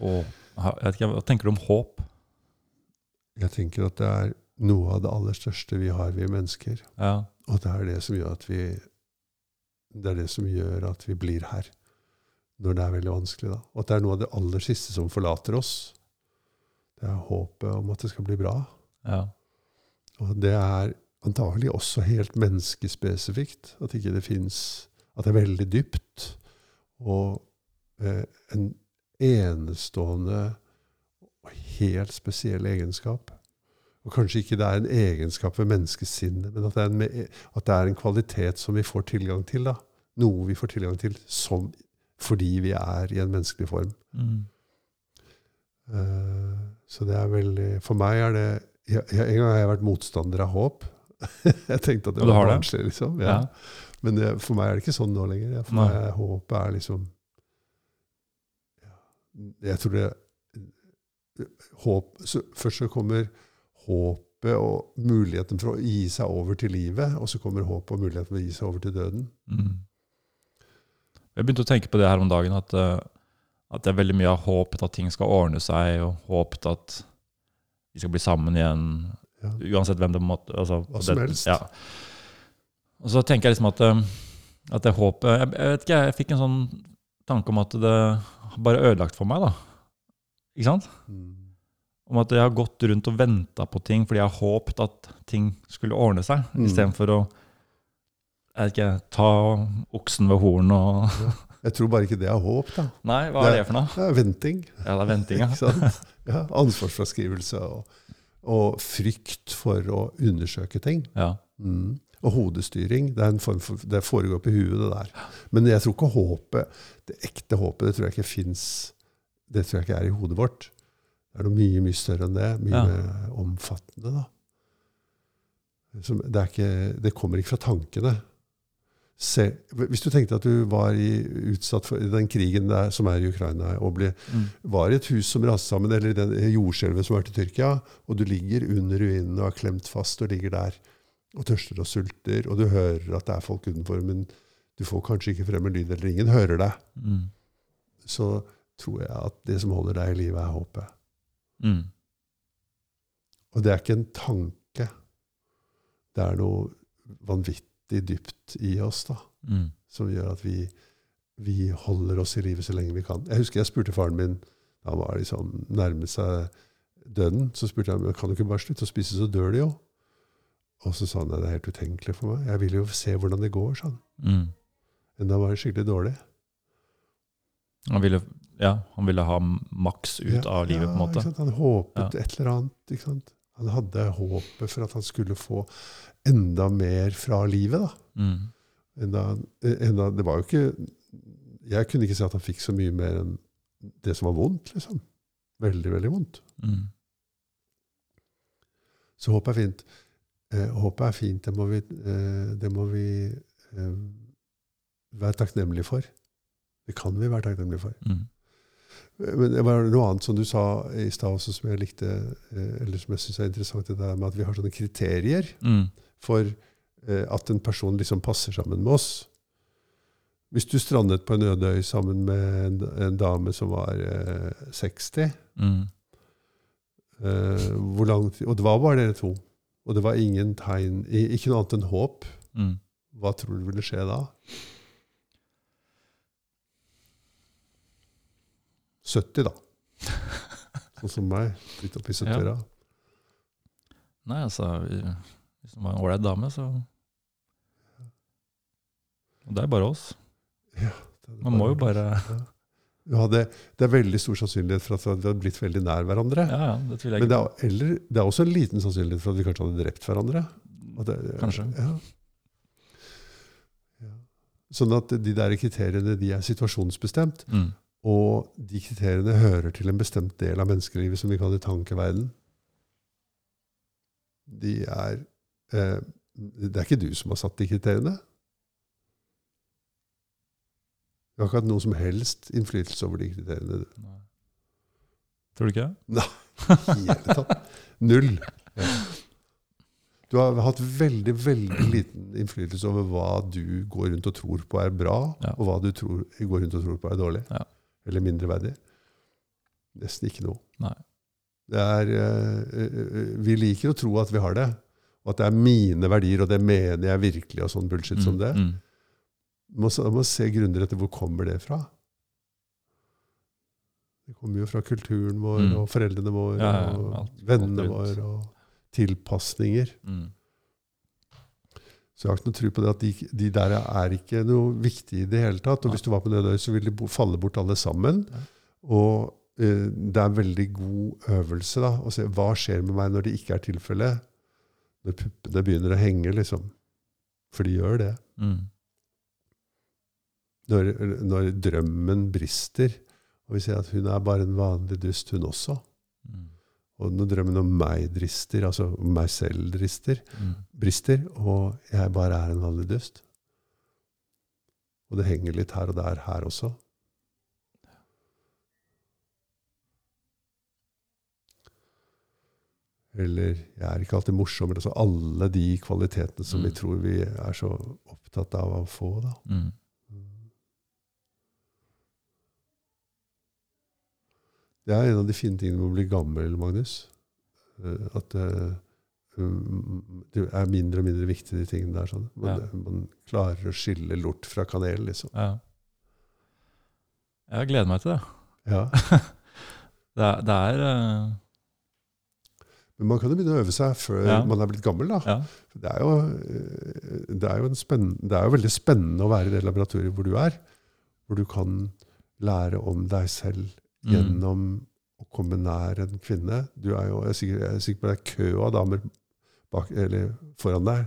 Og jeg vet ikke, Hva tenker du om håp? Jeg tenker at det er noe av det aller største vi har, vi mennesker. Ja, Og det er det som gjør at vi Det er det som gjør at vi blir her. Når det er veldig vanskelig. da. Og at det er noe av det aller siste som forlater oss. Det er håpet om at det skal bli bra. ja, Og det er antagelig også helt menneskespesifikt. At ikke det fins At det er veldig dypt. Og eh, en enestående og helt spesiell egenskap. Og kanskje ikke det er en egenskap ved menneskesinnet, men at det, er en, at det er en kvalitet som vi får tilgang til. da. Noe vi får tilgang til som, fordi vi er i en menneskelig form. mm, Uh, så det er veldig For meg er det jeg, jeg, En gang har jeg vært motstander av håp. jeg tenkte at det var barnslig, liksom. Ja. ja. Men det, for meg er det ikke sånn nå lenger. For Nei. meg håpet er liksom ja, Jeg tror det håp, så Først så kommer håpet og muligheten for å gi seg over til livet, og så kommer håpet og muligheten for å gi seg over til døden. Mm. Jeg begynte å tenke på det her om dagen, at, at det er veldig mye av håpet at ting skal ordne seg, og håpet at vi skal bli sammen igjen, Ja. uansett hvem det måtte altså, Hva som det, helst. Ja. Og så tenker jeg liksom at, eh, at det håpet jeg, jeg vet ikke, jeg fikk en sånn tanke om at det bare ødelagt for meg, da. Ikke sant? Mm. Om at jeg har gått rundt og venta på ting fordi jeg har håpet at ting skulle ordne seg, Mm. istedenfor å jeg vet ikke, ta oksen ved horn og Jeg tror bare ikke det er håp, da. Nei, hva er det for noe? Det er venting. Ja, det er venting, ja. Ikke sant? Ja, ansvarsfraskrivelse og, og frykt for å undersøke ting. ja. Mm. Og hodestyring. Det, er en form for, det foregår på huet, det der. Men jeg tror ikke håpet, det ekte håpet det tror jeg ikke fins Det tror jeg ikke er i hodet vårt. Det er noe mye mye større enn det. Mye Ja. mer omfattende. da. Som, det, er ikke, det kommer ikke fra tankene. Se, hvis du tenkte at du var i, utsatt for den krigen der, som er i Ukraina, og ble, Mm. var i et hus som raste sammen, eller i den jordskjelvet som var til Tyrkia, og du ligger under ruinene og er klemt fast og ligger der og tørster og sulter, og du hører at det er folk utenfor, men du får kanskje ikke frem en lyd, eller ingen hører deg, Mm. så tror jeg at det som holder deg i live, er håpet. Mm. Og det er ikke en tanke. Det er noe vanvittig dypt i oss da, Mm. som gjør at vi, vi holder oss i live så lenge vi kan. Jeg husker jeg spurte faren min da han var liksom nærmet seg døden. Så spurte jeg kan du ikke bare slutte å spise, så dør du jo. Og så sa han det er helt utenkelig for meg. Jeg vil jo se hvordan det går. sånn. Mm. Men da var det skikkelig dårlig. Han, ville, ja, han ville ha maks ut Ja, av livet, på en måte. Han håpet Ja. et eller annet. ikke sant? Han hadde håpet for at han skulle få enda mer fra livet. da. Mm. Enda, enda, det var jo ikke Jeg kunne ikke si at han fikk så mye mer enn det som var vondt. liksom. Veldig, veldig vondt. Mm. Så håpet er fint. Eh, håpet er fint, det må vi, eh, det må vi eh, være takknemlige for. Det kan vi være takknemlige for. Mm. Men det var noe annet som du sa i stad også, som jeg likte, eh, eller som jeg syns er interessant, det der med at vi har sånne kriterier Mm. For eh, at en person liksom passer sammen med oss. Hvis du strandet på en øde øy sammen med en, en dame som var eh, 60 Mm. eh, tid, Og det var bare dere to. Og det var ingen tegn, ikke noe annet enn håp. Mm. Hva tror du ville skje da? 70, da. Sånn som meg. Litt oppi 70-åra. Nei, altså Hvis hun var en ålreit dame, så Og det er bare oss. Man må jo bare ja, det, det er veldig stor sannsynlighet for at vi hadde blitt veldig nær hverandre. Ja, ja, det tviler jeg Men det er, eller, det er også en liten sannsynlighet for at vi kanskje hadde drept hverandre. Det, Kanskje. Ja. Ja. Sånn at de der kriteriene de er situasjonsbestemt, Mm. og de kriteriene hører til en bestemt del av menneskelivet som vi kaller tankeverden. De er Det er ikke du som har satt de kriteriene. Du har ikke hatt noen som helst innflytelse over de kriteriene. du. Nei. Tror du ikke Nei, I hele tatt. Null. Ja. Du har hatt veldig veldig liten innflytelse over hva du går rundt og tror på er bra, Ja. og hva du tror, går rundt og tror på er dårlig. Ja. Eller mindreverdig. Nesten ikke noe. Nei. Det er, eh, eh, vi liker å tro at vi har det, at det er mine verdier, og det mener jeg virkelig, og sånn bullshit som det. Mm. Man må, må se grundigere etter hvor kommer det fra. Det kommer jo fra kulturen vår, Mm. og foreldrene våre, Ja, ja, og alt- vennene alt våre, og tilpasninger. Mm. Så jeg har ikke noe tro på det at de, de der er ikke noe viktig i det hele tatt. Og hvis du var på Nødøy, så ville de falle bort alle sammen. Og eh, det er en veldig god øvelse da, å se hva skjer med meg når det ikke er tilfellet. Når puppene begynner å henge, liksom. For de gjør det. Mm. Når, når drømmen brister, og vi ser at hun er bare en vanlig dust, hun også. Mm. Og når drømmen om meg drister, altså om meg selv drister, Mm. brister, og jeg bare er en vanlig dust. Og det henger litt her og der her også. Eller jeg er ikke alltid morsom. Altså alle de kvalitetene som vi Mm. tror vi er så opptatt av å få. da. Mm. Det er en av de fine tingene med å bli gammel, Magnus. Eh, At eh, um, det er mindre og mindre viktig, de tingene der. Sånn. Man, Ja. man klarer å skille lort fra kanel, liksom. Ja. Jeg gleder meg til det. Ja. Det er, det er eh, Men man kan jo begynne å øve seg før Ja. man er blitt gammel. da. Ja. Det er, jo, eh, det, er jo en det er jo veldig spennende å være i det laboratoriet hvor du er. Hvor du kan lære om deg selv Mm. gjennom å komme nær en kvinne. Du er jo, jeg, er sikker, jeg er sikker på det er kø av damer bak, eller foran deg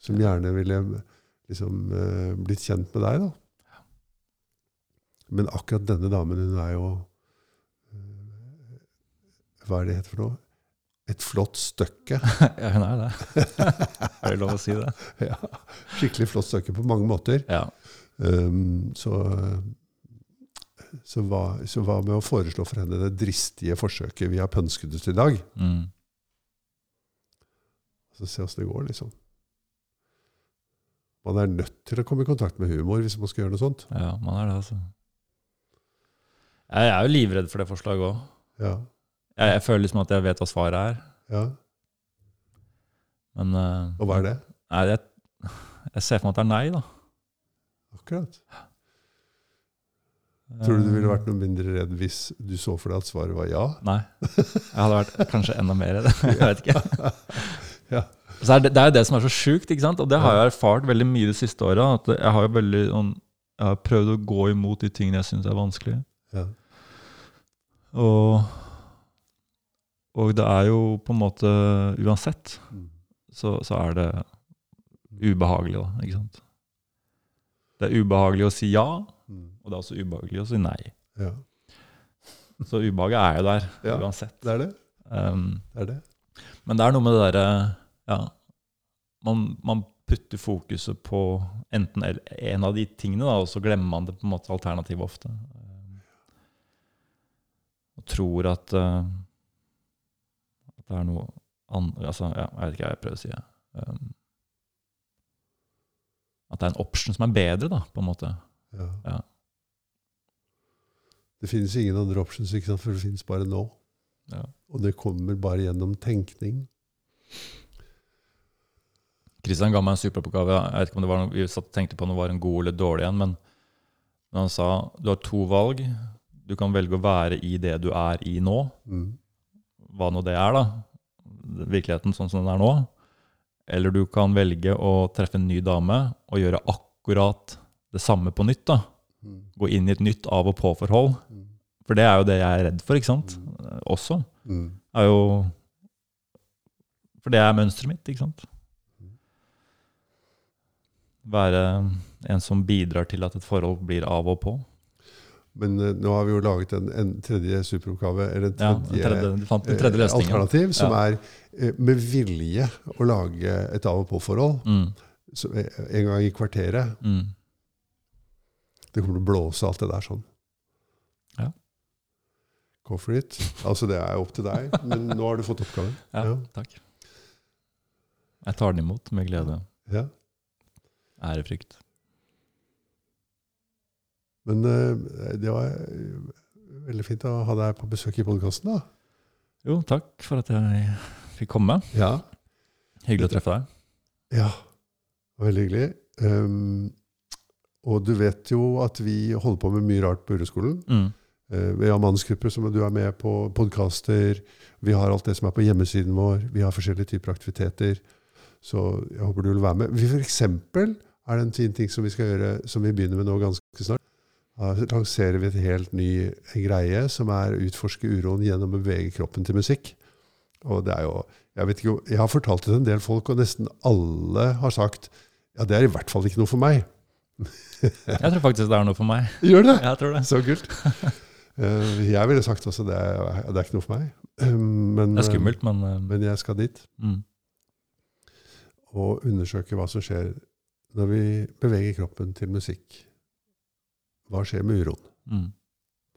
som gjerne ville liksom, eh, blitt kjent med deg. da. Men akkurat denne damen, hun er jo eh, Hva er det heter for noe? Et flott stykke. ja, hun er det. er det lov å si det? ja, skikkelig flott stykke på mange måter. Ja. Um, så, så, hva, så hva med å foreslå for henne det dristige forsøket vi har pønsket ut i dag? Mm. Så se åssen det går, liksom. Man er nødt til å komme i kontakt med humor hvis man skal gjøre noe sånt. Ja, man er det, altså. Jeg er jo livredd for det forslaget òg. Ja, Jeg, jeg føler liksom at jeg vet hva svaret er, ja. men uh, Og hva er det? Nei, jeg, jeg ser for meg at det er nei, da. Akkurat. Tror du du ville vært noe mindre redd hvis du så for deg at svaret var ja? Nei. Jeg hadde vært kanskje enda mer redd. Jeg vet ikke. Ja. Så det, det er jo det som er så sjukt, ikke sant? og det har jeg erfart veldig mye de siste åra. Jeg har jo veldig sånn Jeg har prøvd å gå imot de tingene jeg syns er vanskelige. Ja. Og, og det er jo på en måte Uansett Mm. så, så er det ubehagelig, da. Ikke sant? Det er ubehagelig å si ja, Mm. og det er også ubehagelig å si nei. ja. Så ubehaget er jo der Ja. uansett. Det er det. Um, Det er det. men det er noe med det derre Ja, man, man putter fokuset på enten en av de tingene, da, og så glemmer man det på en måte alternativet ofte. Um, og tror at, uh, det er noe annet altså, ja, Jeg vet ikke hva jeg prøver å si. Um, at det er en option som er bedre, da, på en måte. Ja. Ja. Det finnes ingen andre options, ikke sant? for det finnes bare nå. Ja. Og det kommer bare gjennom tenkning. Kristian ga meg en superoppgave. Jeg vet ikke om det var noe, Vi satt og tenkte på om det var en god eller dårlig en, men men han sa du har to valg. Du kan velge å være i det du er i nå, Mm. Hva nå det er, da. Virkeligheten sånn som den er nå. Eller du kan velge å treffe en ny dame og gjøre akkurat det samme på nytt. da. Gå inn i et nytt av- og på-forhold. For det er jo det jeg er redd for, ikke sant? Også. Er jo For det er mønsteret mitt, ikke sant? Være en som bidrar til at et forhold blir av og på. Men uh, nå har vi jo laget en, en tredje superoppgave, eller en Ja, tredje, tredje, fant den eh, tredje løsningen. alternativ, som Ja. er eh, med vilje å lage et av og på-forhold. Mm, eh, En gang i kvarteret. mm. Det kommer til å blåse alt det der sånn. Ja. Go for it. Altså, det er opp til deg, men nå har du fått oppgaven. Ja, Ja. takk. Jeg tar den imot med glede. Ja. Ærefrykt. Men eh, det var eh, veldig fint å ha deg på besøk i podkasten, da. Jo, takk for at jeg fikk komme. Ja. Hyggelig å treffe deg. Ja, veldig hyggelig. Um, og du vet jo at vi holder på med mye rart på Ureskolen. Mm. Uh, vi har mannsgrupper som du er med på, podkaster. Vi har alt det som er på hjemmesiden vår. Vi har forskjellige typer aktiviteter. Så jeg håper du vil være med. Vi for eksempel er det en fin ting som vi skal gjøre, som vi begynner med nå ganske snart. Da lanserer vi et helt ny greie som er å utforske uroen gjennom å bevege kroppen til musikk. Og det er jo, jeg, vet ikke, jeg har fortalt det til en del folk, og nesten alle har sagt ja, det er i hvert fall ikke noe for meg. Jeg tror faktisk det er noe for meg. Gjør det? Jeg tror det. Så kult. Eh, jeg ville sagt også det er, det er ikke noe for meg. Um, Men, Det er skummelt, men, eh, Men jeg skal dit mm. og undersøke hva som skjer når vi beveger kroppen til musikk. Hva skjer med uroen? Mm.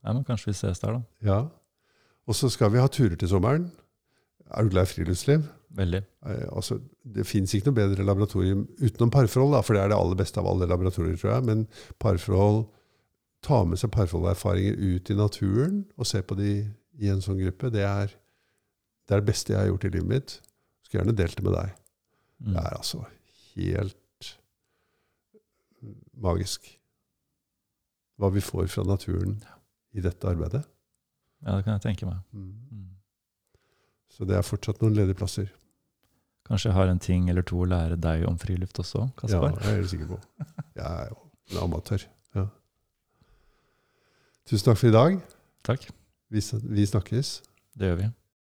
Ja, men kanskje vi ses der, da. Ja. Og så skal vi ha turer til sommeren. Er du glad i friluftsliv? Veldig. Eh, altså, det fins ikke noe bedre laboratorium utenom parforhold, da, for det er det aller beste av alle laboratorier, tror jeg. Men parforhold Ta med seg parforholderfaringer ut i naturen og se på de i en sånn gruppe. Det er det, er det beste jeg har gjort i livet mitt. Skulle gjerne delt det med deg. Mm. Det er altså helt magisk hva vi får fra naturen i dette arbeidet. Ja, det kan jeg tenke meg. Mm. Mm. Så det er fortsatt noen ledige plasser. Kanskje jeg har en ting eller to å lære deg om friluft også, Ja, Kaspar? jeg er helt sikker på. Jeg er jo en amatør. Ja. Tusen takk for i dag. Takk. Vi, vi snakkes. Det gjør vi.